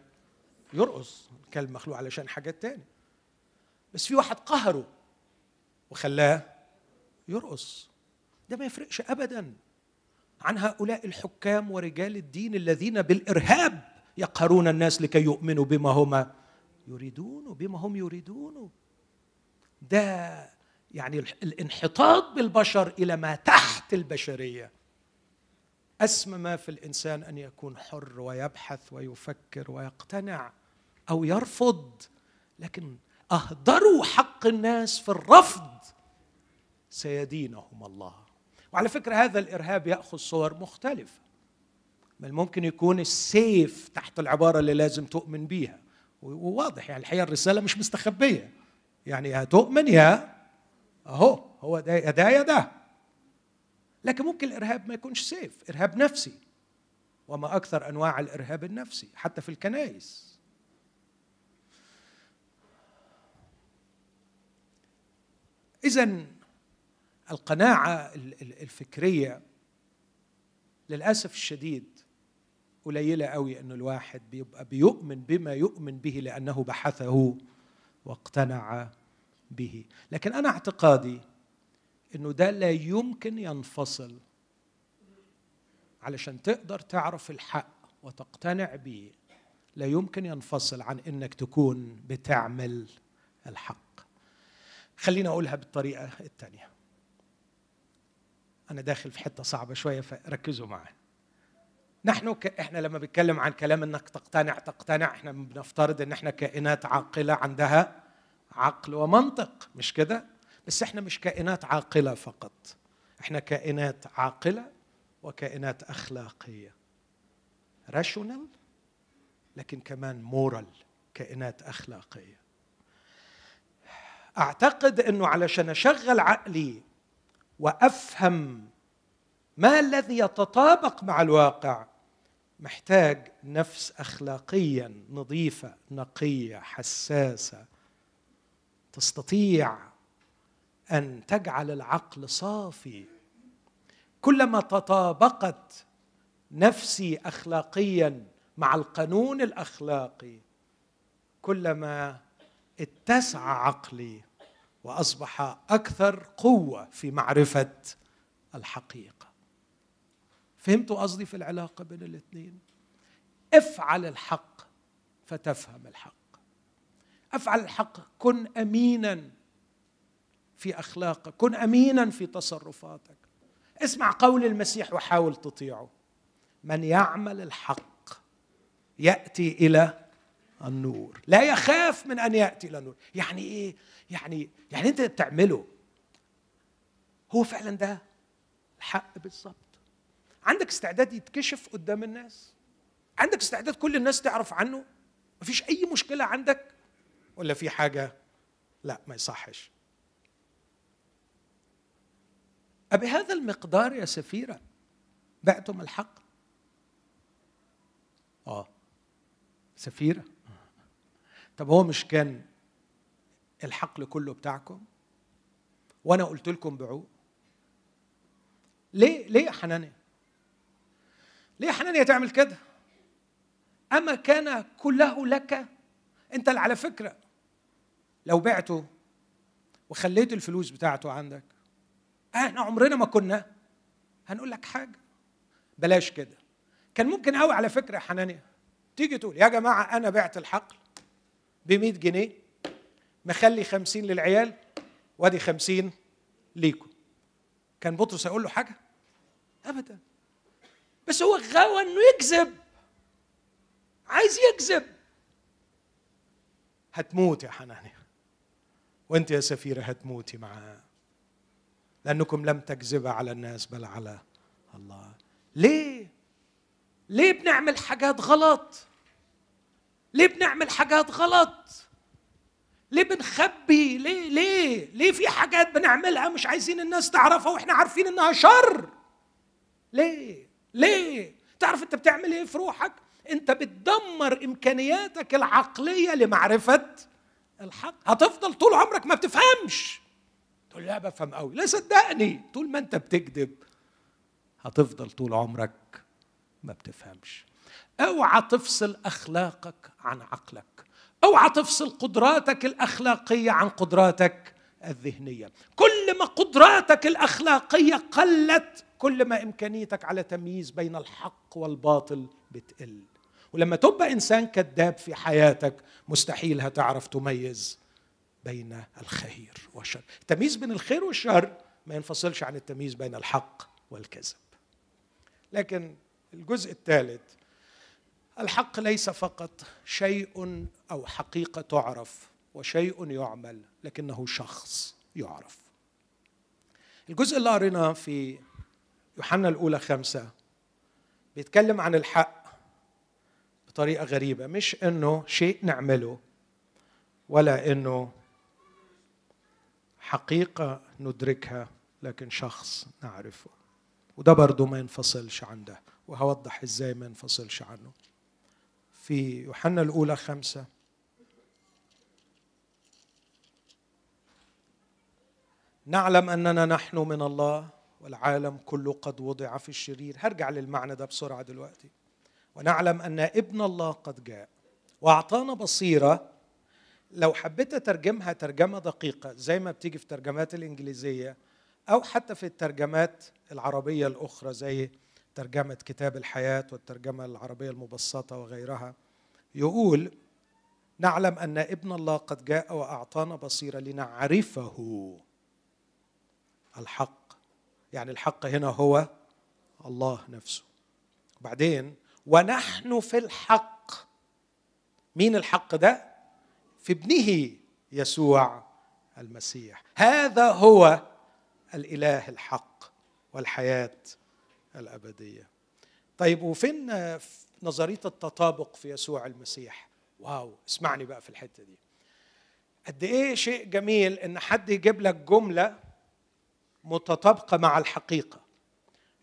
يرقص الكلب مخلوق علشان حاجات تاني. بس في واحد قهره وخلاه يرقص. ده ما يفرقش أبدا. عن هؤلاء الحكام ورجال الدين الذين بالإرهاب يقهرون الناس لكي يؤمنوا بما هم يريدون بما هم يريدون. ده يعني الانحطاط بالبشر إلى ما تحت البشرية. أسمى ما في الإنسان أن يكون حر ويبحث ويفكر ويقتنع أو يرفض لكن أهدروا حق الناس في الرفض سيدينهم الله. وعلى فكرة هذا الإرهاب يأخذ صور مختلفة. بل ممكن يكون السيف تحت العبارة اللي لازم تؤمن بيها. وواضح يعني الحقيقة الرسالة مش مستخبية. يعني يا تؤمن يا أهو هو ده يا ده يا ده. لكن ممكن الإرهاب ما يكونش سيف إرهاب نفسي. وما أكثر أنواع الإرهاب النفسي حتى في الكنائس. اذا القناعة الفكرية للأسف الشديد قليلة قوي ان الواحد بيبقى بيؤمن بما يؤمن به لأنه بحثه واقتنع به. لكن أنا اعتقادي إنه ده لا يمكن ينفصل علشان تقدر تعرف الحق وتقتنع به لا يمكن ينفصل عن إنك تكون بتعمل الحق. خليني أقولها بالطريقة الثانية أنا داخل في حتة صعبة شوية فركزوا معي نحن ك... إحنا لما بنتكلم عن كلام إنك تقتنع تقتنع. إحنا بنفترض إن إحنا كائنات عاقلة عندها عقل ومنطق مش كده؟ بس إحنا مش كائنات عاقلة فقط. إحنا كائنات عاقلة وكائنات أخلاقية. راشونال لكن كمان مورال كائنات أخلاقية. أعتقد إنه علشان أشغل عقلي وأفهم ما الذي يتطابق مع الواقع. محتاج نفس اخلاقيا نظيفة نقية حساسة. تستطيع أن تجعل العقل صافي. كلما تطابقت نفسي اخلاقيا مع القانون الأخلاقي كلما اتسع عقلي. وأصبح أكثر قوة في معرفة الحقيقة. فهمتوا قصدي في العلاقة بين الاثنين؟ افعل الحق فتفهم الحق. افعل الحق كن امينا في أخلاقك كن امينا في تصرفاتك. اسمع قول المسيح وحاول تطيعه. من يعمل الحق يأتي إلى النور. لا يخاف من أن يأتي إلى النور. يعني إيه؟ يعني يعني أنت بتعمله. هو فعلا ده الحق بالظبط. عندك استعداد يتكشف قدام الناس؟ عندك استعداد كل الناس تعرف عنه؟ مفيش أي مشكلة عندك؟ ولا في حاجة؟ لا ما يصحش. أبهذا المقدار يا سفيرة بعتم الحق؟ آه. سفيرة طب هو مش كان الحقل كله بتاعكم؟ وأنا قلت لكم بعوق. ليه ليه يا حنانيا ليه يا حنانيا تعمل كده؟ أما كان كله لك أنت اللي على فكرة لو بعته وخليت الفلوس بتاعته عندك إحنا عمرنا ما كنا هنقول لك حاجة. بلاش كده. كان ممكن قوي على فكرة يا حنانيا تيجي تقول يا جماعة أنا بعت الحقل ب 100 جنيه مخلي 50 للعيال وادي 50 ليكم. كان بطرس هيقول له حاجة؟ ابدا. بس هو غاوى إنه يكذب. عايز يكذب. هتموت يا حنانيا وأنت يا سفيرة هتموتي معاه. لأنكم لم تكذب على الناس بل على الله. ليه؟ ليه بنعمل حاجات غلط؟ ليه بنعمل حاجات غلط؟ ليه بنخبي؟ ليه؟ ليه؟ ليه في حاجات بنعملها مش عايزين الناس تعرفها وإحنا عارفين إنها شر؟ ليه؟ ليه؟ تعرف أنت بتعمل إيه في روحك؟ أنت بتدمر إمكانياتك العقلية لمعرفة الحق. هتفضل طول عمرك ما بتفهمش. تقول لا بفهم قوي لا صدقني. طول ما أنت بتكذب هتفضل طول عمرك ما بتفهمش. أوعى تفصل أخلاقك عن عقلك. أوعى تفصل قدراتك الأخلاقية عن قدراتك الذهنية. كل ما قدراتك الأخلاقية قلت كل ما إمكانيتك على تمييز بين الحق والباطل بتقل. ولما تبقى إنسان كذاب في حياتك مستحيل هتعرف تميز بين الخير والشر. التمييز بين الخير والشر ما ينفصلش عن التمييز بين الحق والكذب. لكن الجزء الثالث الحق ليس فقط شيء أو حقيقة تعرف وشيء يعمل لكنه شخص يعرف. الجزء اللي قريناه في يوحنا الأولى خمسة بيتكلم عن الحق بطريقة غريبة. مش إنه شيء نعمله ولا إنه حقيقة ندركها لكن شخص نعرفه. وده برضه ما ينفصلش عن ده وهوضح إزاي ما ينفصلش عنه. في يوحنا الأولى خمسة. نعلم أننا نحن من الله والعالم كله قد وضع في الشرير. هرجع للمعنى ده بسرعة دلوقتي. ونعلم أن ابن الله قد جاء وأعطانا بصيرة. لو حبيت أترجمها ترجمة دقيقة زي ما بتيجي في الترجمات الإنجليزية أو حتى في الترجمات العربية الأخرى زي ترجمة كتاب الحياة والترجمة العربية المبسطة وغيرها يقول نعلم أن ابن الله قد جاء وأعطانا بصيرة لنعرفه الحق. يعني الحق هنا هو الله نفسه. وبعدين ونحن في الحق. مين الحق ده؟ في ابنه يسوع المسيح. هذا هو الإله الحق والحياة الأبدية. طيب وفين نظرية التطابق في يسوع المسيح؟ واو اسمعني بقى في الحتة دي. قد إيه شيء جميل إن حد يجيب لك جملة متطابقة مع الحقيقة.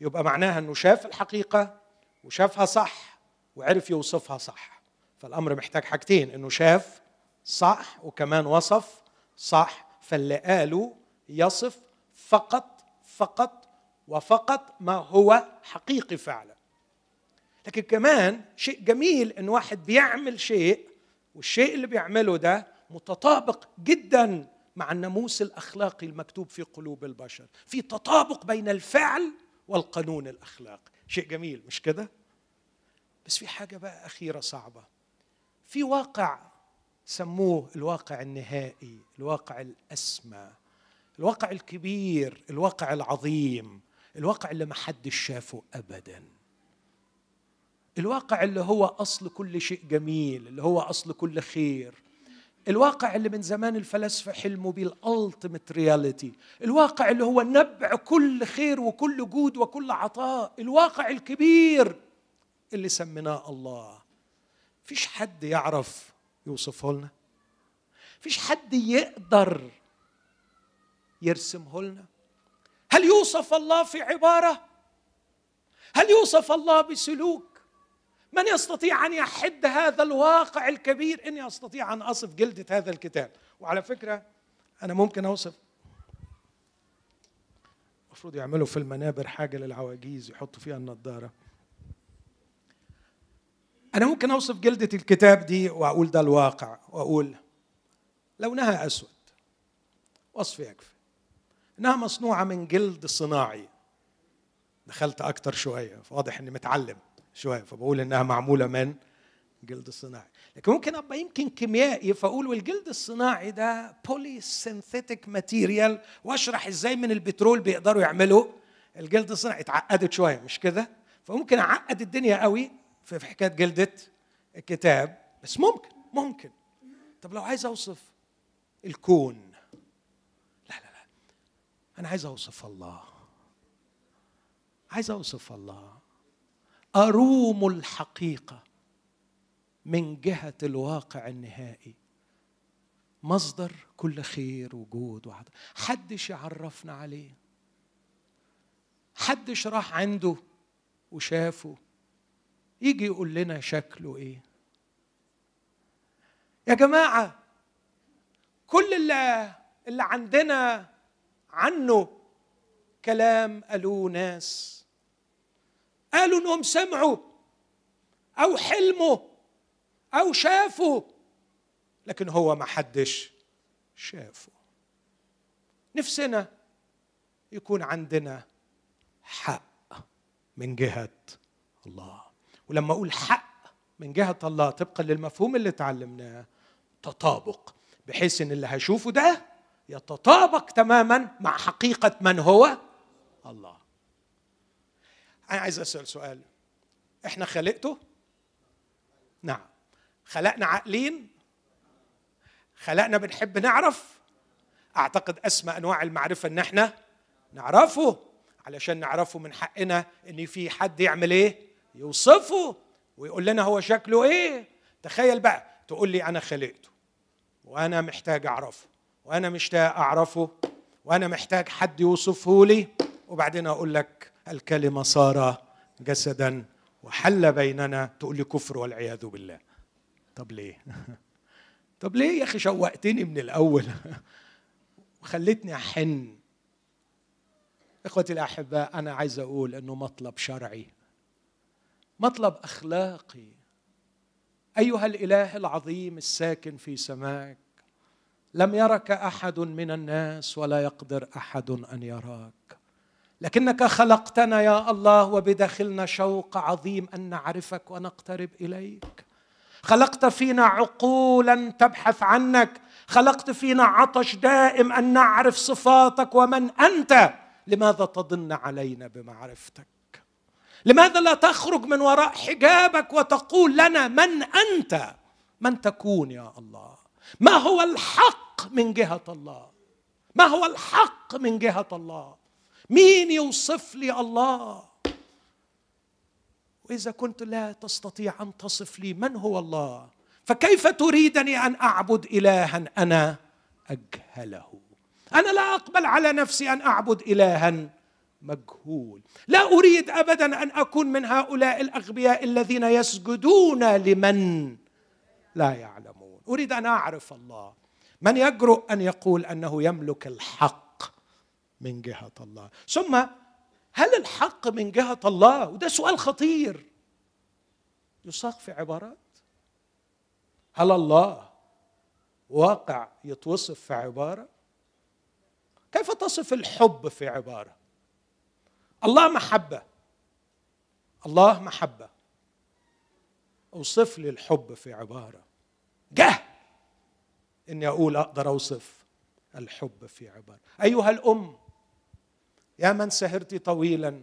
يبقى معناها إنه شاف الحقيقة وشافها صح وعرف يوصفها صح. فالأمر محتاج حاجتين إنه شاف صح وكمان وصف صح فاللي قاله يصف فقط فقط وفقط ما هو حقيقي فعلا. لكن كمان شيء جميل إن واحد بيعمل شيء والشيء اللي بيعمله ده متطابق جدا مع الناموس الأخلاقي المكتوب في قلوب البشر. في تطابق بين الفعل والقانون الأخلاقي. شيء جميل مش كده؟ بس في حاجة بقى أخيرة صعبة. في واقع سموه الواقع النهائي الواقع الأسمى الواقع الكبير الواقع العظيم. الواقع اللي ما حدش شافه ابدا. الواقع اللي هو أصل كل شيء جميل اللي هو أصل كل خير. الواقع اللي من زمان الفلاسفة حلموا بيه ال ultimate reality. الواقع اللي هو نبع كل خير وكل جود وكل عطاء. الواقع الكبير اللي سميناه الله. فيش حد يعرف يوصفه لنا؟ فيش حد يقدر يرسمه لنا؟ هل يوصف الله في عبارة؟ هل يوصف الله بسلوك؟ من يستطيع أن يحد هذا الواقع الكبير؟ إني أستطيع أن أصف جلدة هذا الكتاب. وعلى فكرة أنا ممكن أوصف. المفروض يعملوا في المنابر حاجة للعواجيز يحطوا فيها النضارة. أنا ممكن أوصف جلدة الكتاب دي وأقول ده الواقع وأقول لونها أسود. وصف يكفي. إنها مصنوعة من جلد صناعي. دخلت أكتر شوية فواضح إني متعلم شوية فبقول إنها معمولة من جلد الصناعي لكن ممكن أبقى يمكن كيميائي فأقول والجلد الصناعي ده poly synthetic material وأشرح إزاي من البترول بيقدروا يعملوا الجلد الصناعي. اتعقدت شوية مش كده؟ فممكن أعقد الدنيا قوي في حكاية جلدة الكتاب بس ممكن ممكن. طب لو عايز أوصف الكون أنا عايز أوصف الله. عايز أوصف الله. أروم الحقيقة من جهة الواقع النهائي. مصدر كل خير وجود وعطاء حدش يعرفنا عليه. حدش راح عنده وشافه. يجي يقول لنا شكله إيه. يا جماعة كل اللي اللي عندنا عنه كلام قالوه ناس. قالوا إنهم سمعوا أو حلموا أو شافوا لكن هو ما حدش شافه. نفسنا يكون عندنا حق من جهة الله. ولما أقول حق من جهة الله طبقا للمفهوم اللي تعلمناه تطابق بحيث إن اللي هشوفه ده يتطابق تماما مع حقيقة من هو؟ الله. أنا عايز أسأل سؤال. إحنا خلقته؟ نعم. خلقنا عاقلين خلقنا بنحب نعرف؟ أعتقد أسمى أنواع المعرفة إن إحنا نعرفه علشان نعرفه من حقنا إن في حد يعمل إيه؟ يوصفه ويقول لنا هو شكله إيه. تخيل بقى تقول لي أنا خلقته وأنا محتاج أعرفه. وأنا مشتاق أعرفه وأنا محتاج حد يوصفه لي. وبعدين أقول لك الكلمة صار جسدا وحل بيننا. تقول لي كفر والعياذ بالله. طب ليه؟ طب ليه يا أخي شوقتني من الأول؟ وخلتني أحن. إخوتي الأحباء أنا عايز أقول إنه مطلب شرعي. مطلب أخلاقي. أيها الإله العظيم الساكن في سماك لم يرك أحد من الناس ولا يقدر أحد أن يراك. لكنك خلقتنا يا الله وبداخلنا شوق عظيم أن نعرفك ونقترب إليك. خلقت فينا عقولا تبحث عنك. خلقت فينا عطش دائم أن نعرف صفاتك ومن أنت. لماذا تضن علينا بمعرفتك؟ لماذا لا تخرج من وراء حجابك وتقول لنا من أنت؟ من تكون يا الله؟ ما هو الحق من جهة الله؟ ما هو الحق من جهة الله؟ مين يوصف لي الله؟ وإذا كنت لا تستطيع أن تصف لي من هو الله فكيف تريدني أن أعبد الها أنا أجهله؟ أنا لا أقبل على نفسي أن أعبد الها مجهول. لا أريد ابدا أن أكون من هؤلاء الأغبياء الذين يسجدون لمن لا يعلمون أريد أن أعرف الله. من يجرؤ أن يقول أنه يملك الحق من جهة الله؟ ثم هل الحق من جهة الله؟ وده سؤال خطير. يصاغ في عبارات. هل الله واقع يتوصف في عبارة؟ كيف تصف الحب في عبارة؟ الله محبة. الله محبة. أوصف لي الحب في عبارة. جه. إني أقول أقدر أوصف الحب في عبارة. أيها الأم يا من سهرت طويلا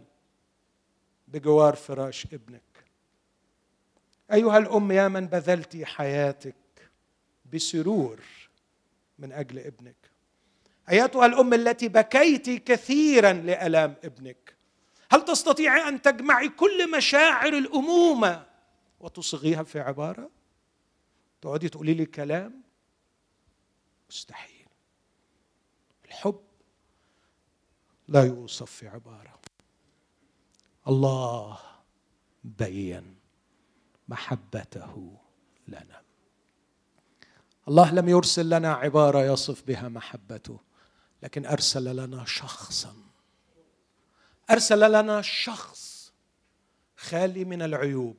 بجوار فراش ابنك. أيها الأم يا من بذلت حياتك بسرور من أجل ابنك. أيتها الأم التي بكيت كثيرا لألام ابنك. هل تستطيعي أن تجمعي كل مشاعر الأمومة وتصغيها في عبارة؟ تقعدي تقولي لي كلام مستحيل. الحب لا يوصف في عبارة. الله بين محبته لنا. الله لم يرسل لنا عبارة يصف بها محبته لكن أرسل لنا شخصا. أرسل لنا شخص خالي من العيوب.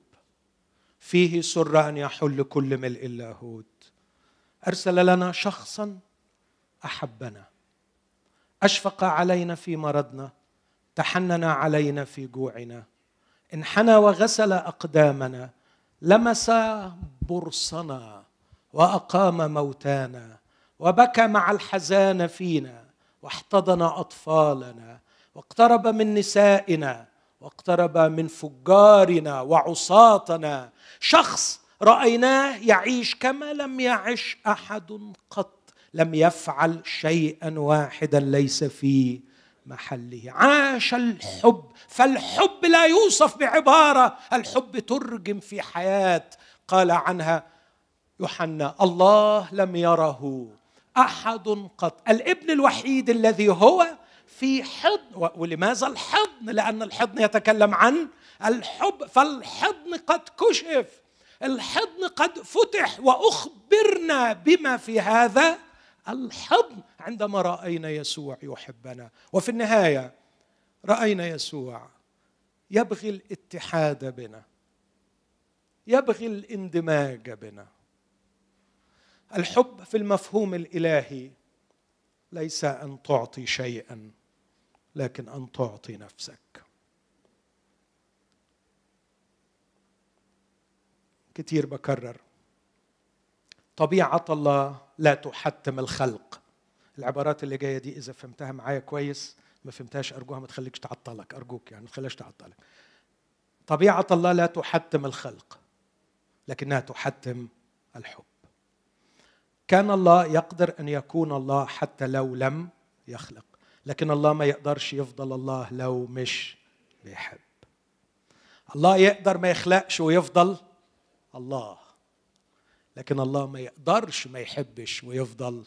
فيه سر أن يحل كل ملء اللاهوت. أرسل لنا شخصا أحبنا. أشفق علينا في مرضنا. تحنن علينا في جوعنا. انحنى وغسل أقدامنا لمس برصنا وأقام موتانا وبكى مع الحزان فينا واحتضن أطفالنا واقترب من نسائنا واقترب من فجارنا وعصاتنا شخص رأيناه يعيش كما لم يعش أحد قط لم يفعل شيئا واحدا ليس فيه محله. عاش الحب فالحب لا يوصف بعبارة الحب ترجم في حياة. قال عنها يوحنا الله لم يره أحد قط. الابن الوحيد الذي هو في حضن ولماذا الحضن؟ لأن الحضن يتكلم عن الحب فالحضن قد كشف الحضن قد فتح وأخبرنا بما في هذا الحضن. عندما رأينا يسوع يحبنا. وفي النهاية رأينا يسوع يبغي الاتحاد بنا يبغي الاندماج بنا. الحب في المفهوم الإلهي ليس أن تعطي شيئا لكن أن تعطي نفسك. كتير بكرر. طبيعة الله لا تحتم الخلق. العبارات اللي جاية دي إذا فهمتها معايا كويس ما فهمتهاش أرجوها ما تخليكش تعطلك أرجوك يعني ما تخليهاش تعطلك. طبيعة الله لا تحتم الخلق لكنها تحتم الحب. كان الله يقدر أن يكون الله حتى لو لم يخلق لكن الله ما يقدرش يفضل الله لو مش بيحب. الله يقدر ما يخلقش ويفضل الله. لكن الله ما يقدرش ما يحبش ويفضل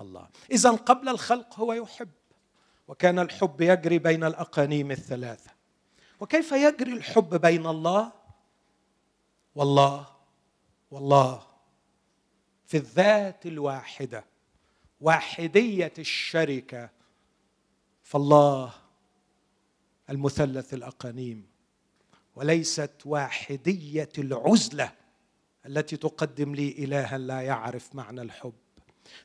الله. اذا قبل الخلق هو يحب. وكان الحب يجري بين الأقانيم الثلاثة. وكيف يجري الحب بين الله؟ والله والله في الذات الواحدة واحدية الشركة فالله المثلث الأقانيم. وليست واحدية العزلة التي تقدم لي إلها لا يعرف معنى الحب.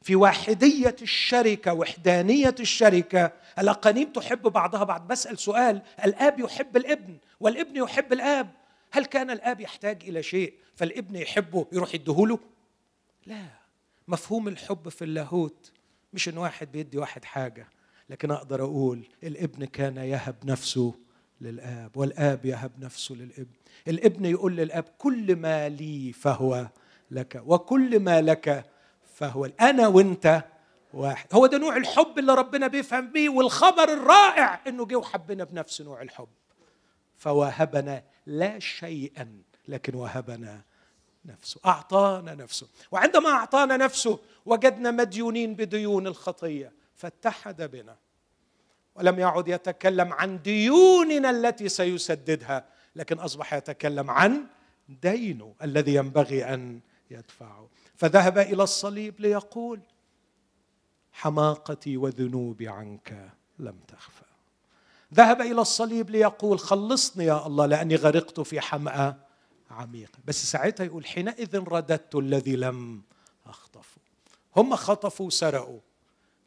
في واحدية الشركة وحدانية الشركة الأقانيم تحب بعضها بعض. بسأل سؤال الآب يحب الابن والابن يحب الآب. هل كان الآب يحتاج إلى شيء فالابن يحبه يروح يديهوله؟ لا. مفهوم الحب في اللاهوت مش إن واحد بيدي واحد حاجة لكن أقدر أقول الابن كان يهب نفسه للآب والآب يهب نفسه للإبن. الإبن يقول للآب كل ما لي فهو لك وكل ما لك فهو أنا وأنت واحد. هو ده نوع الحب اللي ربنا بيفهم بيه والخبر الرائع إنه جه وحبنا بنفس نوع الحب. فوهبنا لا شيئا لكن وهبنا نفسه أعطانا نفسه. وعندما أعطانا نفسه وجدنا مديونين بديون الخطية فاتحد بنا. ولم يعد يتكلم عن ديوننا التي سيسددها لكن أصبح يتكلم عن دينه الذي ينبغي أن يدفعه. فذهب إلى الصليب ليقول حماقتي وذنوبي عنك لم تخفى. ذهب إلى الصليب ليقول خلصني يا الله لأني غرقت في حمأة عميقة بس ساعتها يقول حينئذ رددت الذي لم أخطفه. هم خطفوا سرقوا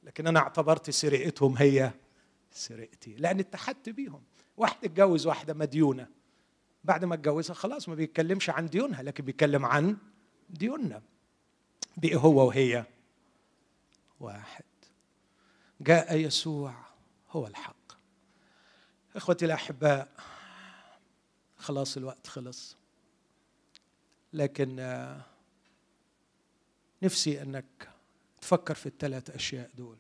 لكن أنا اعتبرت سرقتهم هي سرقتي. لأن اتحدت بيهم. واحد اتجوز واحدة مديونة. بعد ما اتجوزها خلاص ما بيتكلمش عن ديونها لكن بيتكلم عن ديوننا. بقي هو وهي واحد. جاء يسوع هو الحق. إخوتي الأحباء خلاص الوقت خلص. لكن آه، نفسي إنك تفكر في الثلاث أشياء دول.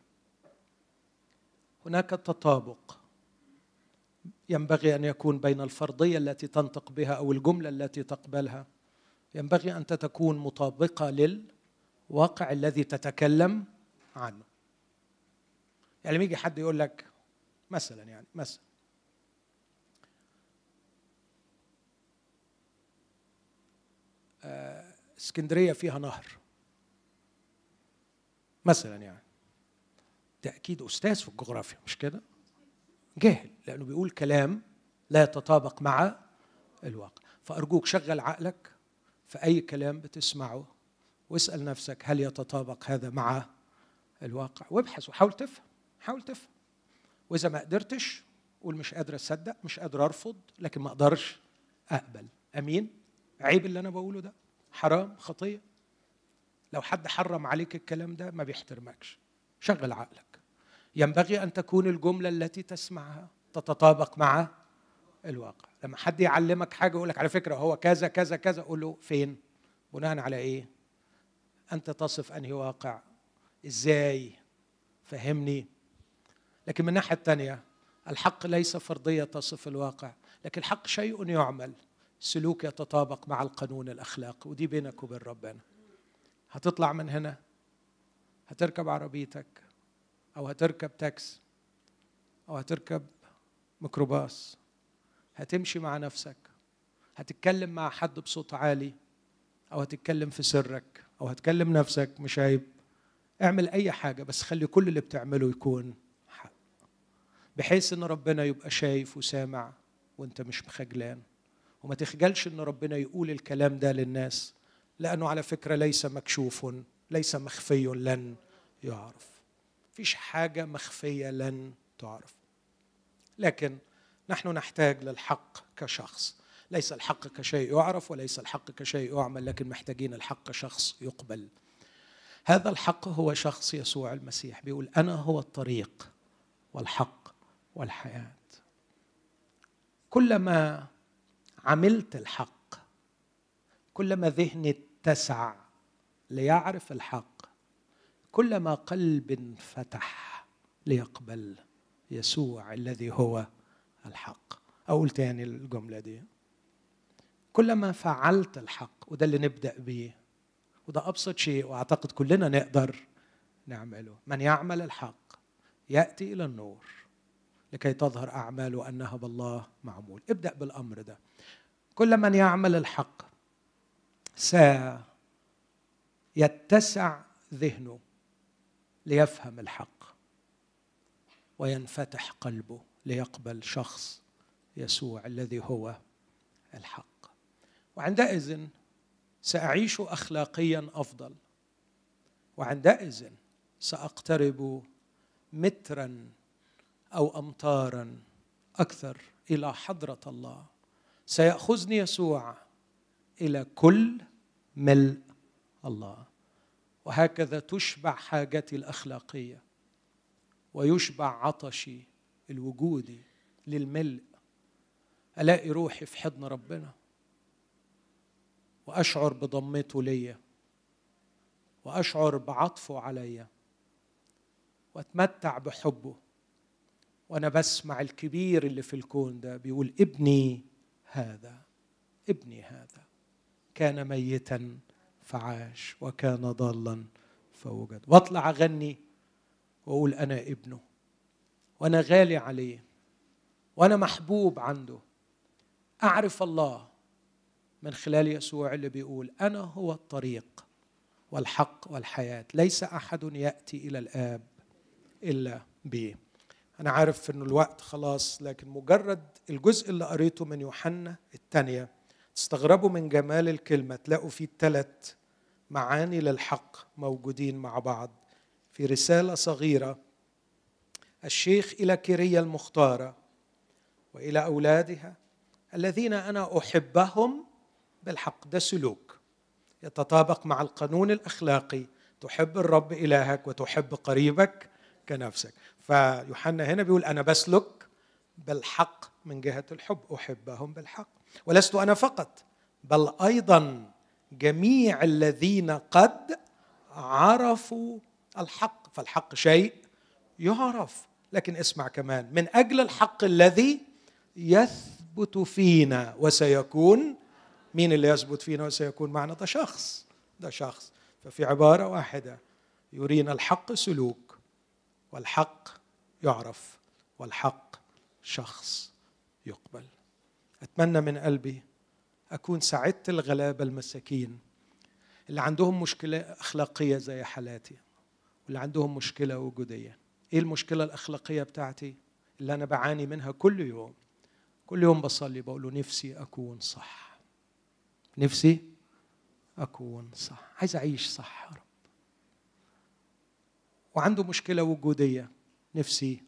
هناك تطابق ينبغي أن يكون بين الفرضية التي تنطق بها أو الجملة التي تقبلها. ينبغي ان تكون مطابقة للواقع الذي تتكلم عنه. يعني لما يجي حد يقول لك مثلا يعني مثلا آه، اسكندرية فيها نهر. مثلا يعني. ده أكيد أستاذ في الجغرافيا مش كده؟ جاهل لأنه بيقول كلام لا يتطابق مع الواقع. فأرجوك شغل عقلك في أي كلام بتسمعه واسأل نفسك هل يتطابق هذا مع الواقع. وابحث وحاول تفهم حاول تفهم. وإذا ما قدرتش قول مش قادر أصدق مش قادر أرفض لكن ما أقدرش أقبل. أمين؟ عيب اللي أنا بقوله ده. حرام خطية. لو حد حرم عليك الكلام ده ما بيحترمكش. شغل عقلك. ينبغي أن تكون الجملة التي تسمعها تتطابق مع الواقع. لما حد يعلمك حاجة يقول لك على فكرة هو كذا كذا كذا قول له فين؟ بناء على إيه؟ أنت تصف أنهي واقع؟ إزاي؟ فهمني. لكن من الناحيه الثانية الحق ليس فرضية تصف الواقع لكن الحق شيء يعمل. سلوك يتطابق مع القانون الأخلاقي ودي بينك وبين ربنا. هتطلع من هنا؟ هتركب عربيتك أو هتركب تاكس أو هتركب ميكروباص. هتمشي مع نفسك. هتتكلم مع حد بصوت عالي أو هتتكلم في سرك أو هتكلم نفسك مش عيب. اعمل أي حاجة بس خلي كل اللي بتعمله يكون حق. بحيث إن ربنا يبقى شايف وسامع وأنت مش مخجلان وما تخجلش إن ربنا يقول الكلام ده للناس لأنه على فكرة ليس مكشوف. ليس مخفي لن يعرف. فيش حاجة مخفية لن تعرف. لكن نحن نحتاج للحق كشخص. ليس الحق كشيء يعرف وليس الحق كشيء يعمل لكن محتاجين الحق كشخص يقبل. هذا الحق هو شخص يسوع المسيح. بيقول أنا هو الطريق والحق والحياة. كلما عملت الحق كلما ذهني اتسع ليعرف الحق. كلما قلب انفتح ليقبل يسوع الذي هو الحق. أقول تاني الجملة دي. كلما فعلت الحق وده اللي نبدأ به وده أبسط شيء وأعتقد كلنا نقدر نعمله. من يعمل الحق يأتي إلى النور لكي تظهر أعماله أنها بالله معمول. ابدأ بالأمر ده. كل من يعمل الحق سيتسع ذهنه ليفهم الحق وينفتح قلبه ليقبل شخص يسوع الذي هو الحق. وعندئذ سأعيش اخلاقيا أفضل وعندئذ سأقترب مترا أو امتارا أكثر إلى حضرة الله. سيأخذني يسوع إلى كل ملء الله. وهكذا تشبع حاجتي الأخلاقية ويشبع عطشي الوجودي للملء. ألاقي روحي في حضن ربنا وأشعر بضمته ليا وأشعر بعطفه عليا وأتمتع بحبه. وأنا بسمع الكبير اللي في الكون ده بيقول ابني هذا ابني هذا كان ميتا فعاش وكان ضالا فوجد. واطلع أغني وأقول أنا ابنه وأنا غالي عليه وأنا محبوب عنده. أعرف الله من خلال يسوع اللي بيقول أنا هو الطريق والحق والحياة. ليس أحد يأتي إلى الآب إلا بي. أنا عارف إنه الوقت خلاص لكن مجرد الجزء اللي قريته من يوحنا الثانية تستغربوا من جمال الكلمة تلاقوا فيه ثلاث معاني للحق موجودين مع بعض. في رسالة صغيرة الشيخ إلى كيريا المختارة وإلى أولادها الذين أنا أحبهم بالحق ده سلوك يتطابق مع القانون الأخلاقي. تحب الرب إلهك وتحب قريبك كنفسك. فيوحنا هنا بيقول أنا بسلك بالحق من جهة الحب أحبهم بالحق. ولست أنا فقط بل أيضا جميع الذين قد عرفوا الحق فالحق شيء يعرف. لكن اسمع كمان من أجل الحق الذي يثبت فينا وسيكون مين اللي يثبت فينا وسيكون معنا؟ ده شخص ده شخص. ففي عبارة واحدة يرينا الحق سلوك والحق يعرف والحق شخص يقبل. أتمنى من قلبي أكون ساعدت الغلابة المساكين اللي عندهم مشكلة أخلاقية زي حالاتي واللي عندهم مشكلة وجودية. إيه المشكلة الأخلاقية بتاعتي؟ اللي أنا بعاني منها كل يوم. كل يوم بصلي بقول له نفسي أكون صح. نفسي أكون صح. عايز أعيش صح يا رب. وعنده مشكلة وجودية. نفسي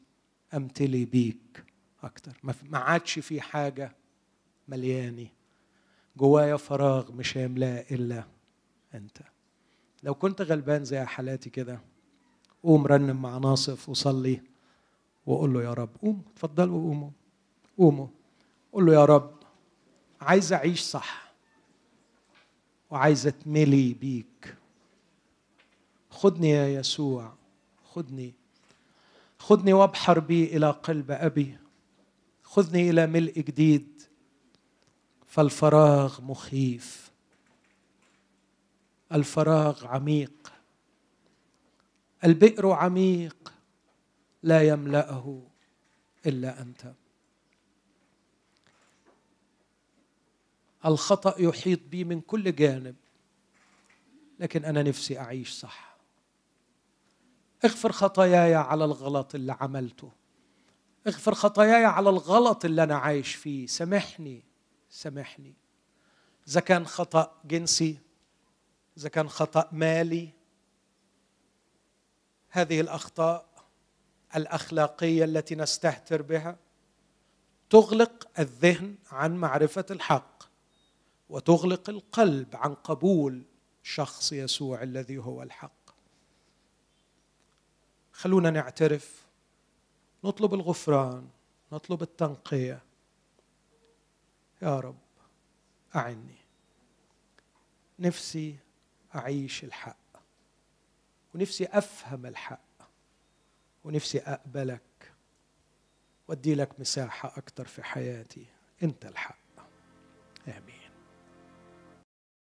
أمتلي بيك أكتر. ما عادش في حاجة ملياني. جوايا فراغ مش هيملاه إلا أنت. لو كنت غلبان زي حالاتي كده قوم رنم مع ناصف وصلي وقول له يا رب. قوم اتفضلوا قوموا قوموا. قول له يا رب عايز أعيش صح وعايز أتملي بيك. خدني يا يسوع خدني. خذني وابحر بي إلى قلب أبي. خذني إلى ملء جديد. فالفراغ مخيف. الفراغ عميق. البئر عميق لا يملأه إلا أنت. الخطأ يحيط بي من كل جانب لكن أنا نفسي أعيش صح. اغفر خطاياي على الغلط اللي عملته. اغفر خطاياي على الغلط اللي أنا عايش فيه. سامحني. سامحني. إذا كان خطأ جنسي إذا كان خطأ مالي هذه الأخطاء الأخلاقية التي نستهتر بها تغلق الذهن عن معرفة الحق وتغلق القلب عن قبول شخص يسوع الذي هو الحق. خلونا نعترف نطلب الغفران نطلب التنقية يا رب أعني. نفسي أعيش الحق ونفسي أفهم الحق ونفسي أقبلك وأدي لك مساحة أكتر في حياتي. أنت الحق.